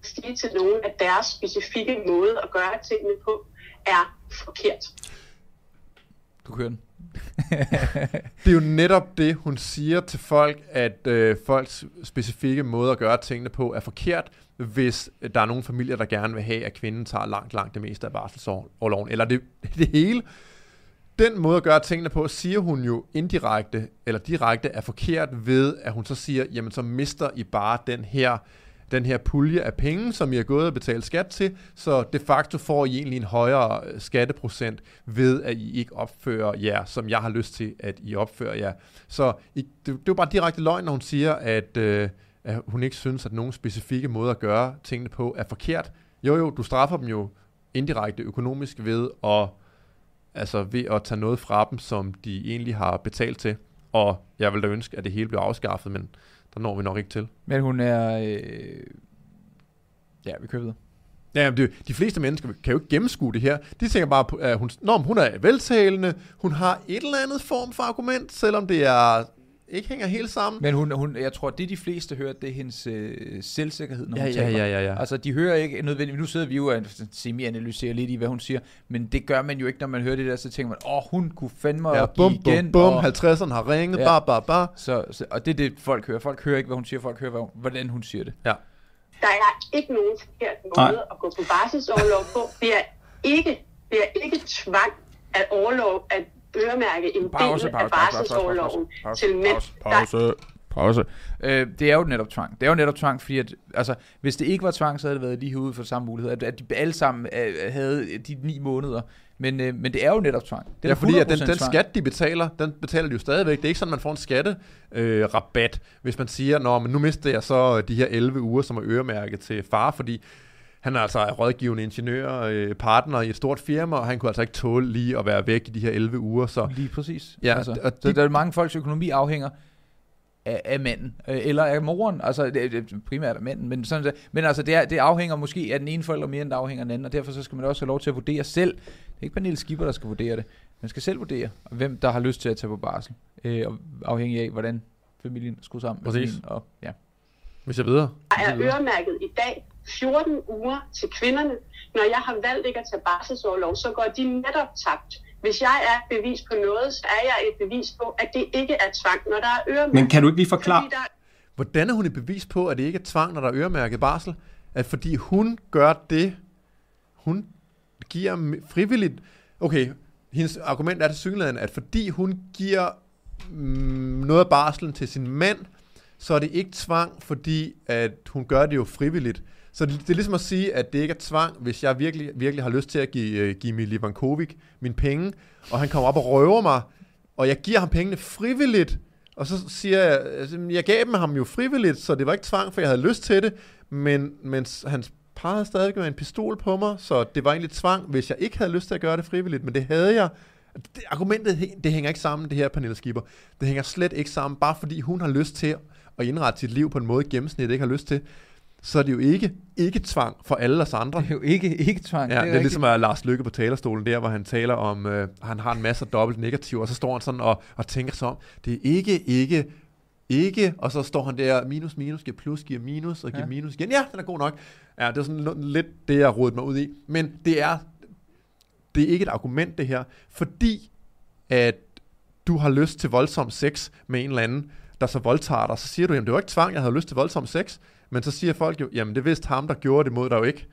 sige til nogen, at deres specifikke måde at gøre tingene på er forkert. Du kører den. (laughs) det er jo netop det, hun siger til folk, at øh, folks specifikke måde at gøre tingene på er forkert, hvis der er nogle familier, der gerne vil have, at kvinden tager langt, langt det meste af barselsårloven, eller det, (laughs) det hele. Den måde at gøre tingene på, siger hun jo indirekte eller direkte er forkert ved, at hun så siger, jamen så mister I bare den her den her pulje af penge, som I har gået og betalt skat til, så de facto får I egentlig en højere øh, skatteprocent ved, at I ikke opfører jer, som jeg har lyst til, at I opfører jer. Så I, det, det er jo bare direkte løgn, når hun siger, at, øh, at hun ikke synes, at nogen specifikke måde at gøre tingene på er forkert. Jo jo, du straffer dem jo indirekte økonomisk ved at, altså ved at tage noget fra dem, som de egentlig har betalt til. Og jeg vil da ønske, at det hele bliver afskaffet, men der når vi nok ikke til. Men hun er... Øh... Ja, vi kører videre. Ja, det, de fleste mennesker kan jo ikke gennemskue det her. De tænker bare, på, at hun, når hun er veltalende, hun har et eller andet form for argument, selvom det er ikke hænger helt sammen. Men hun, hun, jeg tror, det de fleste hører, det er hendes øh, selvsikkerhed, når ja, hun ja, taler. Ja, ja, ja. Altså, de hører ikke nødvendigvis, nu sidder vi jo og semi-analyserer lidt i, hvad hun siger, men det gør man jo ikke, når man hører det der, så tænker man, åh, oh, hun kunne fandme ja, bum, igen. Bum, bum, og, 50'erne har ringet, ja. bar, bar, bar. Så, så, og det er det, folk hører. Folk hører ikke, hvad hun siger, folk hører, hvordan hun siger det. Ja. Der er ikke nogen forkert måde Nej. at gå på barselsoverlov på. Det er ikke, det er ikke tvang at overlov, at øremærke en pause, del pause, af barselsårloven til mænd. Pause, pause. Øh, det er jo netop tvang. Det er jo netop tvang, fordi at, altså, hvis det ikke var tvang, så havde det været lige herude for samme mulighed. At, at de alle sammen uh, havde de ni måneder. Men, uh, men det er jo netop tvang. Det er ja, fordi at den, den skat, de betaler, den betaler de jo stadigvæk. Det er ikke sådan, man får en skatterabat, øh, hvis man siger, Nå, men nu mister jeg så de her 11 uger, som er øremærket til far, fordi han er altså rådgivende ingeniør, øh, partner i et stort firma, og han kunne altså ikke tåle lige at være væk i de her 11 uger. Så. Lige præcis. Ja, altså, og de, så der er mange folks økonomi afhænger af, af manden, øh, eller af moren, altså det, det, primært af manden, men, sådan, men altså det, er, det afhænger måske af den ene forælder mere, end det afhænger af den anden, og derfor så skal man også have lov til at vurdere selv. Det er ikke Pernille Skipper, der skal vurdere det. Man skal selv vurdere, hvem der har lyst til at tage på barsel, øh, og afhængig af, hvordan familien skruer sammen. Præcis. Familien, og, ja. Vi ser videre. Der er øremærket i dag 14 uger til kvinderne. Når jeg har valgt ikke at tage barselsårlov, så går de netop tabt. Hvis jeg er bevis på noget, så er jeg et bevis på, at det ikke er tvang, når der er øremærket. Men kan du ikke lige forklare? Der... Hvordan er hun et bevis på, at det ikke er tvang, når der er øremærket barsel? at fordi hun gør det, hun giver frivilligt, okay, hendes argument er til synligheden, at fordi hun giver mm, noget af barslen til sin mand, så er det ikke tvang, fordi at hun gør det jo frivilligt. Så det, det er ligesom at sige, at det ikke er tvang, hvis jeg virkelig, virkelig har lyst til at give, uh, give Mili Vankovic mine penge, og han kommer op og røver mig, og jeg giver ham pengene frivilligt, og så siger jeg, altså, jeg gav dem ham jo frivilligt, så det var ikke tvang, for jeg havde lyst til det, men, men hans par havde stadig med en pistol på mig, så det var egentlig tvang, hvis jeg ikke havde lyst til at gøre det frivilligt, men det havde jeg. Altså, det, argumentet, det hænger ikke sammen, det her, Pernille Skipper. Det hænger slet ikke sammen, bare fordi hun har lyst til at indrette sit liv på en måde, gennemsnit ikke har lyst til så er det jo ikke ikke tvang for alle os andre. Det er jo ikke ikke tvang. Ja, det er, det er ligesom at Lars Lykke på talerstolen der, hvor han taler om, øh, han har en masse dobbelt negativ, og så står han sådan og, og tænker sig om, det er ikke ikke ikke, og så står han der, minus, minus, giver plus, giver minus, og giver ja. minus igen. Ja, den er god nok. Ja, det er sådan lidt det, jeg rodet mig ud i. Men det er, det er ikke et argument, det her, fordi at du har lyst til voldsom sex med en eller anden, der så voldtager dig, så siger du, jamen det var ikke tvang, jeg havde lyst til voldsom sex. Men så siger folk jo, jamen det vidste ham, der gjorde det mod dig jo ikke.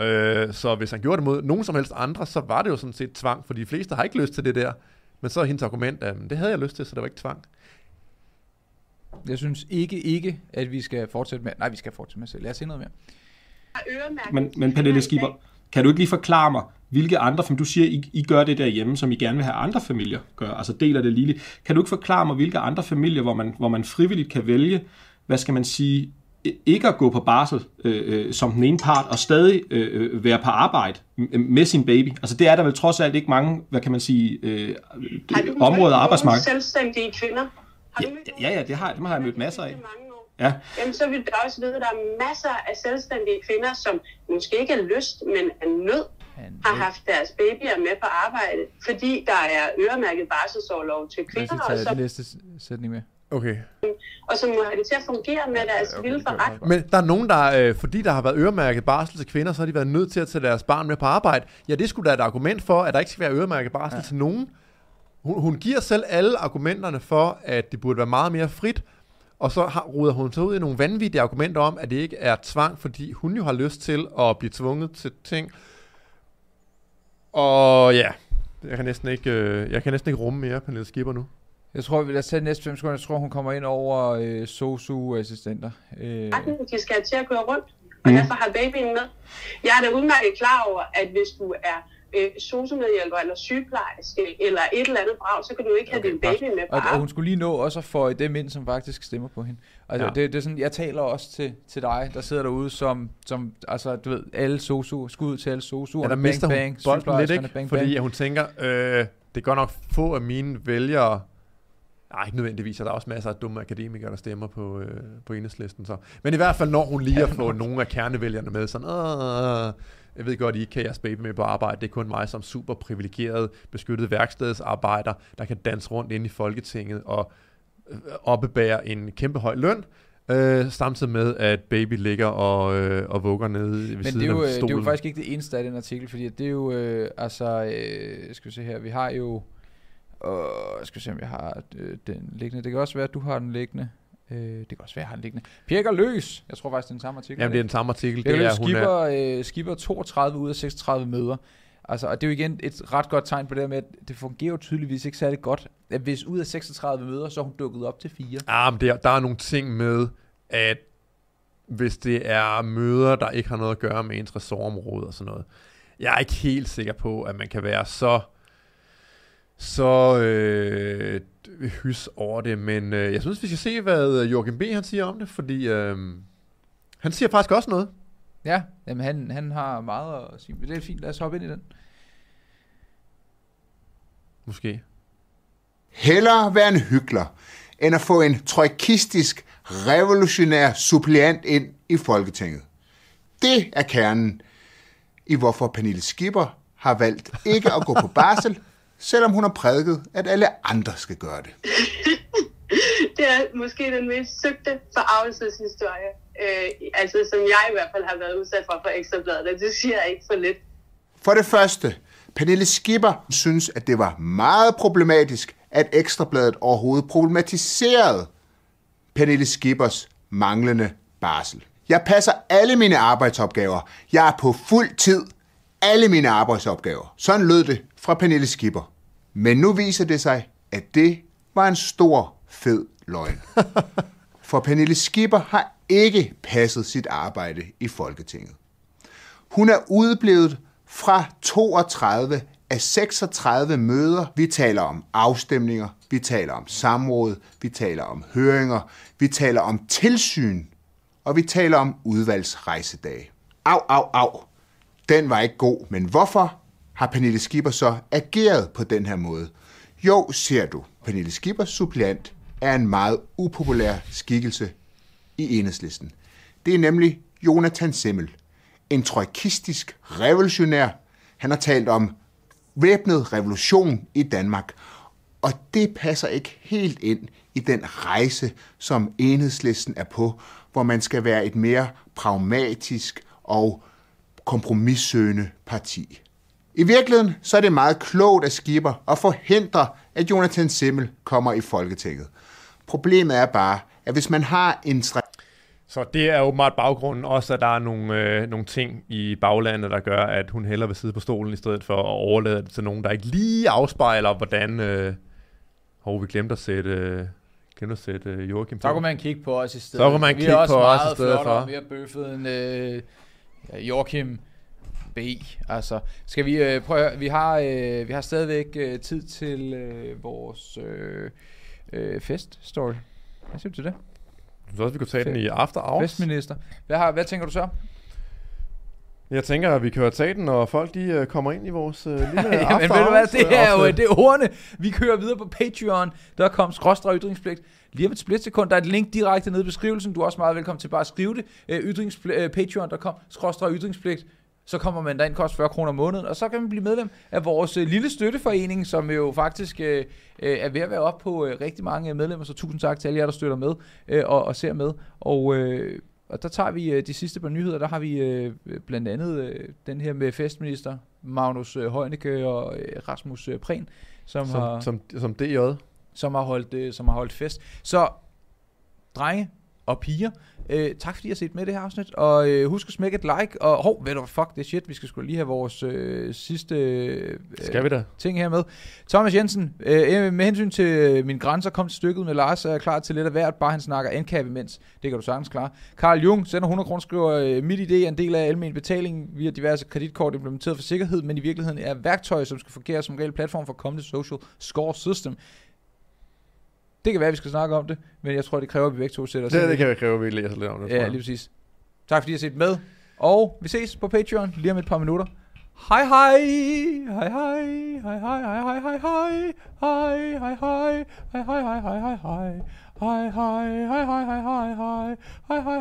Øh, så hvis han gjorde det mod nogen som helst andre, så var det jo sådan set tvang, for de fleste har ikke lyst til det der. Men så er hendes argument, at det havde jeg lyst til, så det var ikke tvang. Jeg synes ikke, ikke, at vi skal fortsætte med... Nej, vi skal fortsætte med selv. Lad os se noget mere. Men, men Pernille Skipper, kan du ikke lige forklare mig, hvilke andre, som du siger, I, I gør det derhjemme, som I gerne vil have andre familier gør, altså deler det lille. Kan du ikke forklare mig, hvilke andre familier, hvor man, hvor man frivilligt kan vælge, hvad skal man sige, ikke at gå på barsel øh, øh, som den ene part, og stadig øh, øh være på arbejde med sin baby. Altså det er der vel trods alt ikke mange, hvad kan man sige, øh, områder af arbejdsmarkedet. selvstændige kvinder? Har du ja, ja, det har, dem har jeg mødt masser af. Ja. Jamen, så vil du også vide, at der er masser af selvstændige kvinder, som måske ikke er lyst, men er nød, har haft deres babyer med på arbejde, fordi der er øremærket barselsårlov til kvinder. Jeg skal tage det næste sætning med. Okay. Og så må have det til at fungere med deres okay, vilde forret. Men der er nogen, der, øh, fordi der har været øremærket barsel til kvinder, så har de været nødt til at tage deres barn med på arbejde. Ja, det skulle da et argument for, at der ikke skal være øremærket barsel ja. til nogen. Hun, hun giver selv alle argumenterne for, at det burde være meget mere frit, og så har, ruder hun sig ud i nogle vanvittige argumenter om, at det ikke er tvang, fordi hun jo har lyst til at blive tvunget til ting. Og ja, jeg kan næsten ikke, øh, jeg kan næsten ikke rumme mere, Pernille Skipper nu. Jeg tror, lad os tage næste fem sekunder. Jeg tror, hun kommer ind over øh, SOSU-assistenter. Øh. De skal til at køre rundt, og mm. derfor har babyen med. Jeg er da udmærket klar over, at hvis du er øh, SOSU-medhjælper eller sygeplejerske eller et eller andet brag, så kan du ikke okay, have din baby med på og, og hun skulle lige nå også at få dem ind, som faktisk stemmer på hende. Altså, ja. det, det er sådan, jeg taler også til, til dig, der sidder derude, som, som altså, du ved, alle SOSU, skud til alle SOSU, ja, der mister bang, hun bang, bolden lidt, ikke? Bang, bang. Fordi hun tænker, øh, det går nok få af mine vælgere, Nej, ikke nødvendigvis, og der er også masser af dumme akademikere, der stemmer på, øh, på enhedslisten. Så. Men i hvert fald, når hun lige har fået nogle af kernevælgerne med, sådan, Åh, jeg ved godt, I ikke kan jeres baby med på arbejde, det er kun mig som super privilegeret, beskyttet værkstedsarbejder, der kan danse rundt ind i Folketinget og øh, oppebære en kæmpe høj løn, Øh, samtidig med, at baby ligger og, øh, og vugger nede ved Men siden det er, jo, af stolen. det er jo faktisk ikke det eneste af den artikel, fordi det er jo, øh, altså, øh, skal vi se her, vi har jo og jeg skal se, om jeg har øh, den liggende. Det kan også være, at du har den liggende. Øh, det kan også være, at jeg har den liggende. Pirker løs! Jeg tror faktisk, det er den samme artikel. Jamen, det er den samme artikel. det er, skipper, er... øh, skipper 32 ud af 36 møder. Altså, og det er jo igen et ret godt tegn på det med, at det fungerer jo tydeligvis ikke særlig godt. At hvis ud af 36 møder, så er hun dukket op til fire. Ja, men der, der er nogle ting med, at hvis det er møder, der ikke har noget at gøre med ens ressortområde og sådan noget. Jeg er ikke helt sikker på, at man kan være så så øh, hys over det, men øh, jeg synes, vi skal se, hvad Jorgen B. han siger om det, fordi øh, han siger faktisk også noget. Ja, jamen han, han har meget at sige. Det er fint, lad os hoppe ind i den. Måske. Hellere være en hyggelig, end at få en trojkistisk, revolutionær suppleant ind i Folketinget. Det er kernen i hvorfor Pernille Skipper har valgt ikke at gå på barsel, selvom hun har prædiket, at alle andre skal gøre det. (laughs) det er måske den mest søgte forarvelseshistorie, øh, altså som jeg i hvert fald har været udsat for for Ekstrabladet, det siger jeg ikke for lidt. For det første, Pernille Skipper synes, at det var meget problematisk, at Ekstrabladet overhovedet problematiserede Pernille Skippers manglende barsel. Jeg passer alle mine arbejdsopgaver. Jeg er på fuld tid. Alle mine arbejdsopgaver. Sådan lød det fra Pernille Skipper. Men nu viser det sig, at det var en stor, fed løgn. (laughs) For Pernille Skipper har ikke passet sit arbejde i Folketinget. Hun er udeblevet fra 32 af 36 møder. Vi taler om afstemninger, vi taler om samråd, vi taler om høringer, vi taler om tilsyn, og vi taler om udvalgsrejsedage. Au, au, au. Den var ikke god, men hvorfor har Pernille Skipper så ageret på den her måde? Jo, ser du, Pernille Skippers suppleant er en meget upopulær skikkelse i enhedslisten. Det er nemlig Jonathan Semmel, en trojkistisk revolutionær. Han har talt om væbnet revolution i Danmark, og det passer ikke helt ind i den rejse, som enhedslisten er på, hvor man skal være et mere pragmatisk og kompromissøgende parti. I virkeligheden så er det meget klogt af Skipper at forhindre, at Jonathan Simmel kommer i Folketinget. Problemet er bare, at hvis man har en så det er åbenbart baggrunden også, at der er nogle, øh, nogle ting i baglandet, der gør, at hun hellere vil sidde på stolen, i stedet for at overlade det til nogen, der ikke lige afspejler, hvordan... Øh, hov, vi glemte at sætte... Øh, glemte at sætte øh, Joachim på. Så kunne man kigge på os i stedet. Så kunne man kigge på os i stedet for. Vi er bøffet en øh, Joachim B. Altså, skal vi øh, prøve Vi har, øh, vi har stadigvæk øh, tid til øh, vores øh, øh, fest-story. Hvad siger du til det? Så også, vi kunne tage den i after hours. Festminister. Hvad, har, hvad tænker du så? Jeg tænker, at vi tage den, når folk de uh, kommer ind i vores uh, lille (laughs) ja, men ved du hvad, det er jo det er ordene. Vi kører videre på Patreon. Der kom skråstrej ytringspligt. Lige om et splitsekund, der er et link direkte nede i beskrivelsen. Du er også meget velkommen til bare at skrive det. Uh, ytringspl- uh, Patreon.com, skråstrej ytringspligt så kommer man derind, koster 40 kroner om måneden, og så kan man blive medlem af vores øh, lille støtteforening, som jo faktisk øh, øh, er ved at være op på øh, rigtig mange medlemmer, så tusind tak til alle jer, der støtter med øh, og, og ser med. Og, øh, og der tager vi øh, de sidste par nyheder, der har vi øh, blandt andet øh, den her med festminister Magnus øh, Heunicke og øh, Rasmus øh, Prehn, som, som, har, som, som DJ. Som har, holdt, øh, som har holdt fest. Så drenge og piger, Øh, tak fordi I har set med det her afsnit, og øh, husk at smække et like, og hov, ved du, fuck det shit, vi skal skulle lige have vores øh, sidste øh, skal vi da? ting her med. Thomas Jensen, øh, med hensyn til øh, min grænser, kom til stykket med Lars, er jeg klar til lidt af hvert, bare han snakker NCAP imens. Det kan du sagtens klare. Karl Jung sender 100 kroner, skriver, øh, mit idé er en del af almen betaling via diverse kreditkort implementeret for sikkerhed, men i virkeligheden er værktøj, som skal fungere som reel platform for kommende social score system. Det kan være, at vi skal snakke om det, men jeg tror, det kræver, at vi begge to sætter os. Det, det kan vi kræve, at vi læser lidt om det. Ja, lige præcis. Tak fordi I har set med. Og vi ses på Patreon lige om et par minutter. Hej hej, hej hej, hej hej, hej hej, hej hej, hej hej, hej hej, hej hej, hej hej, hej hej, hej hej, hej hej, hej hej, hej hej, hej hej,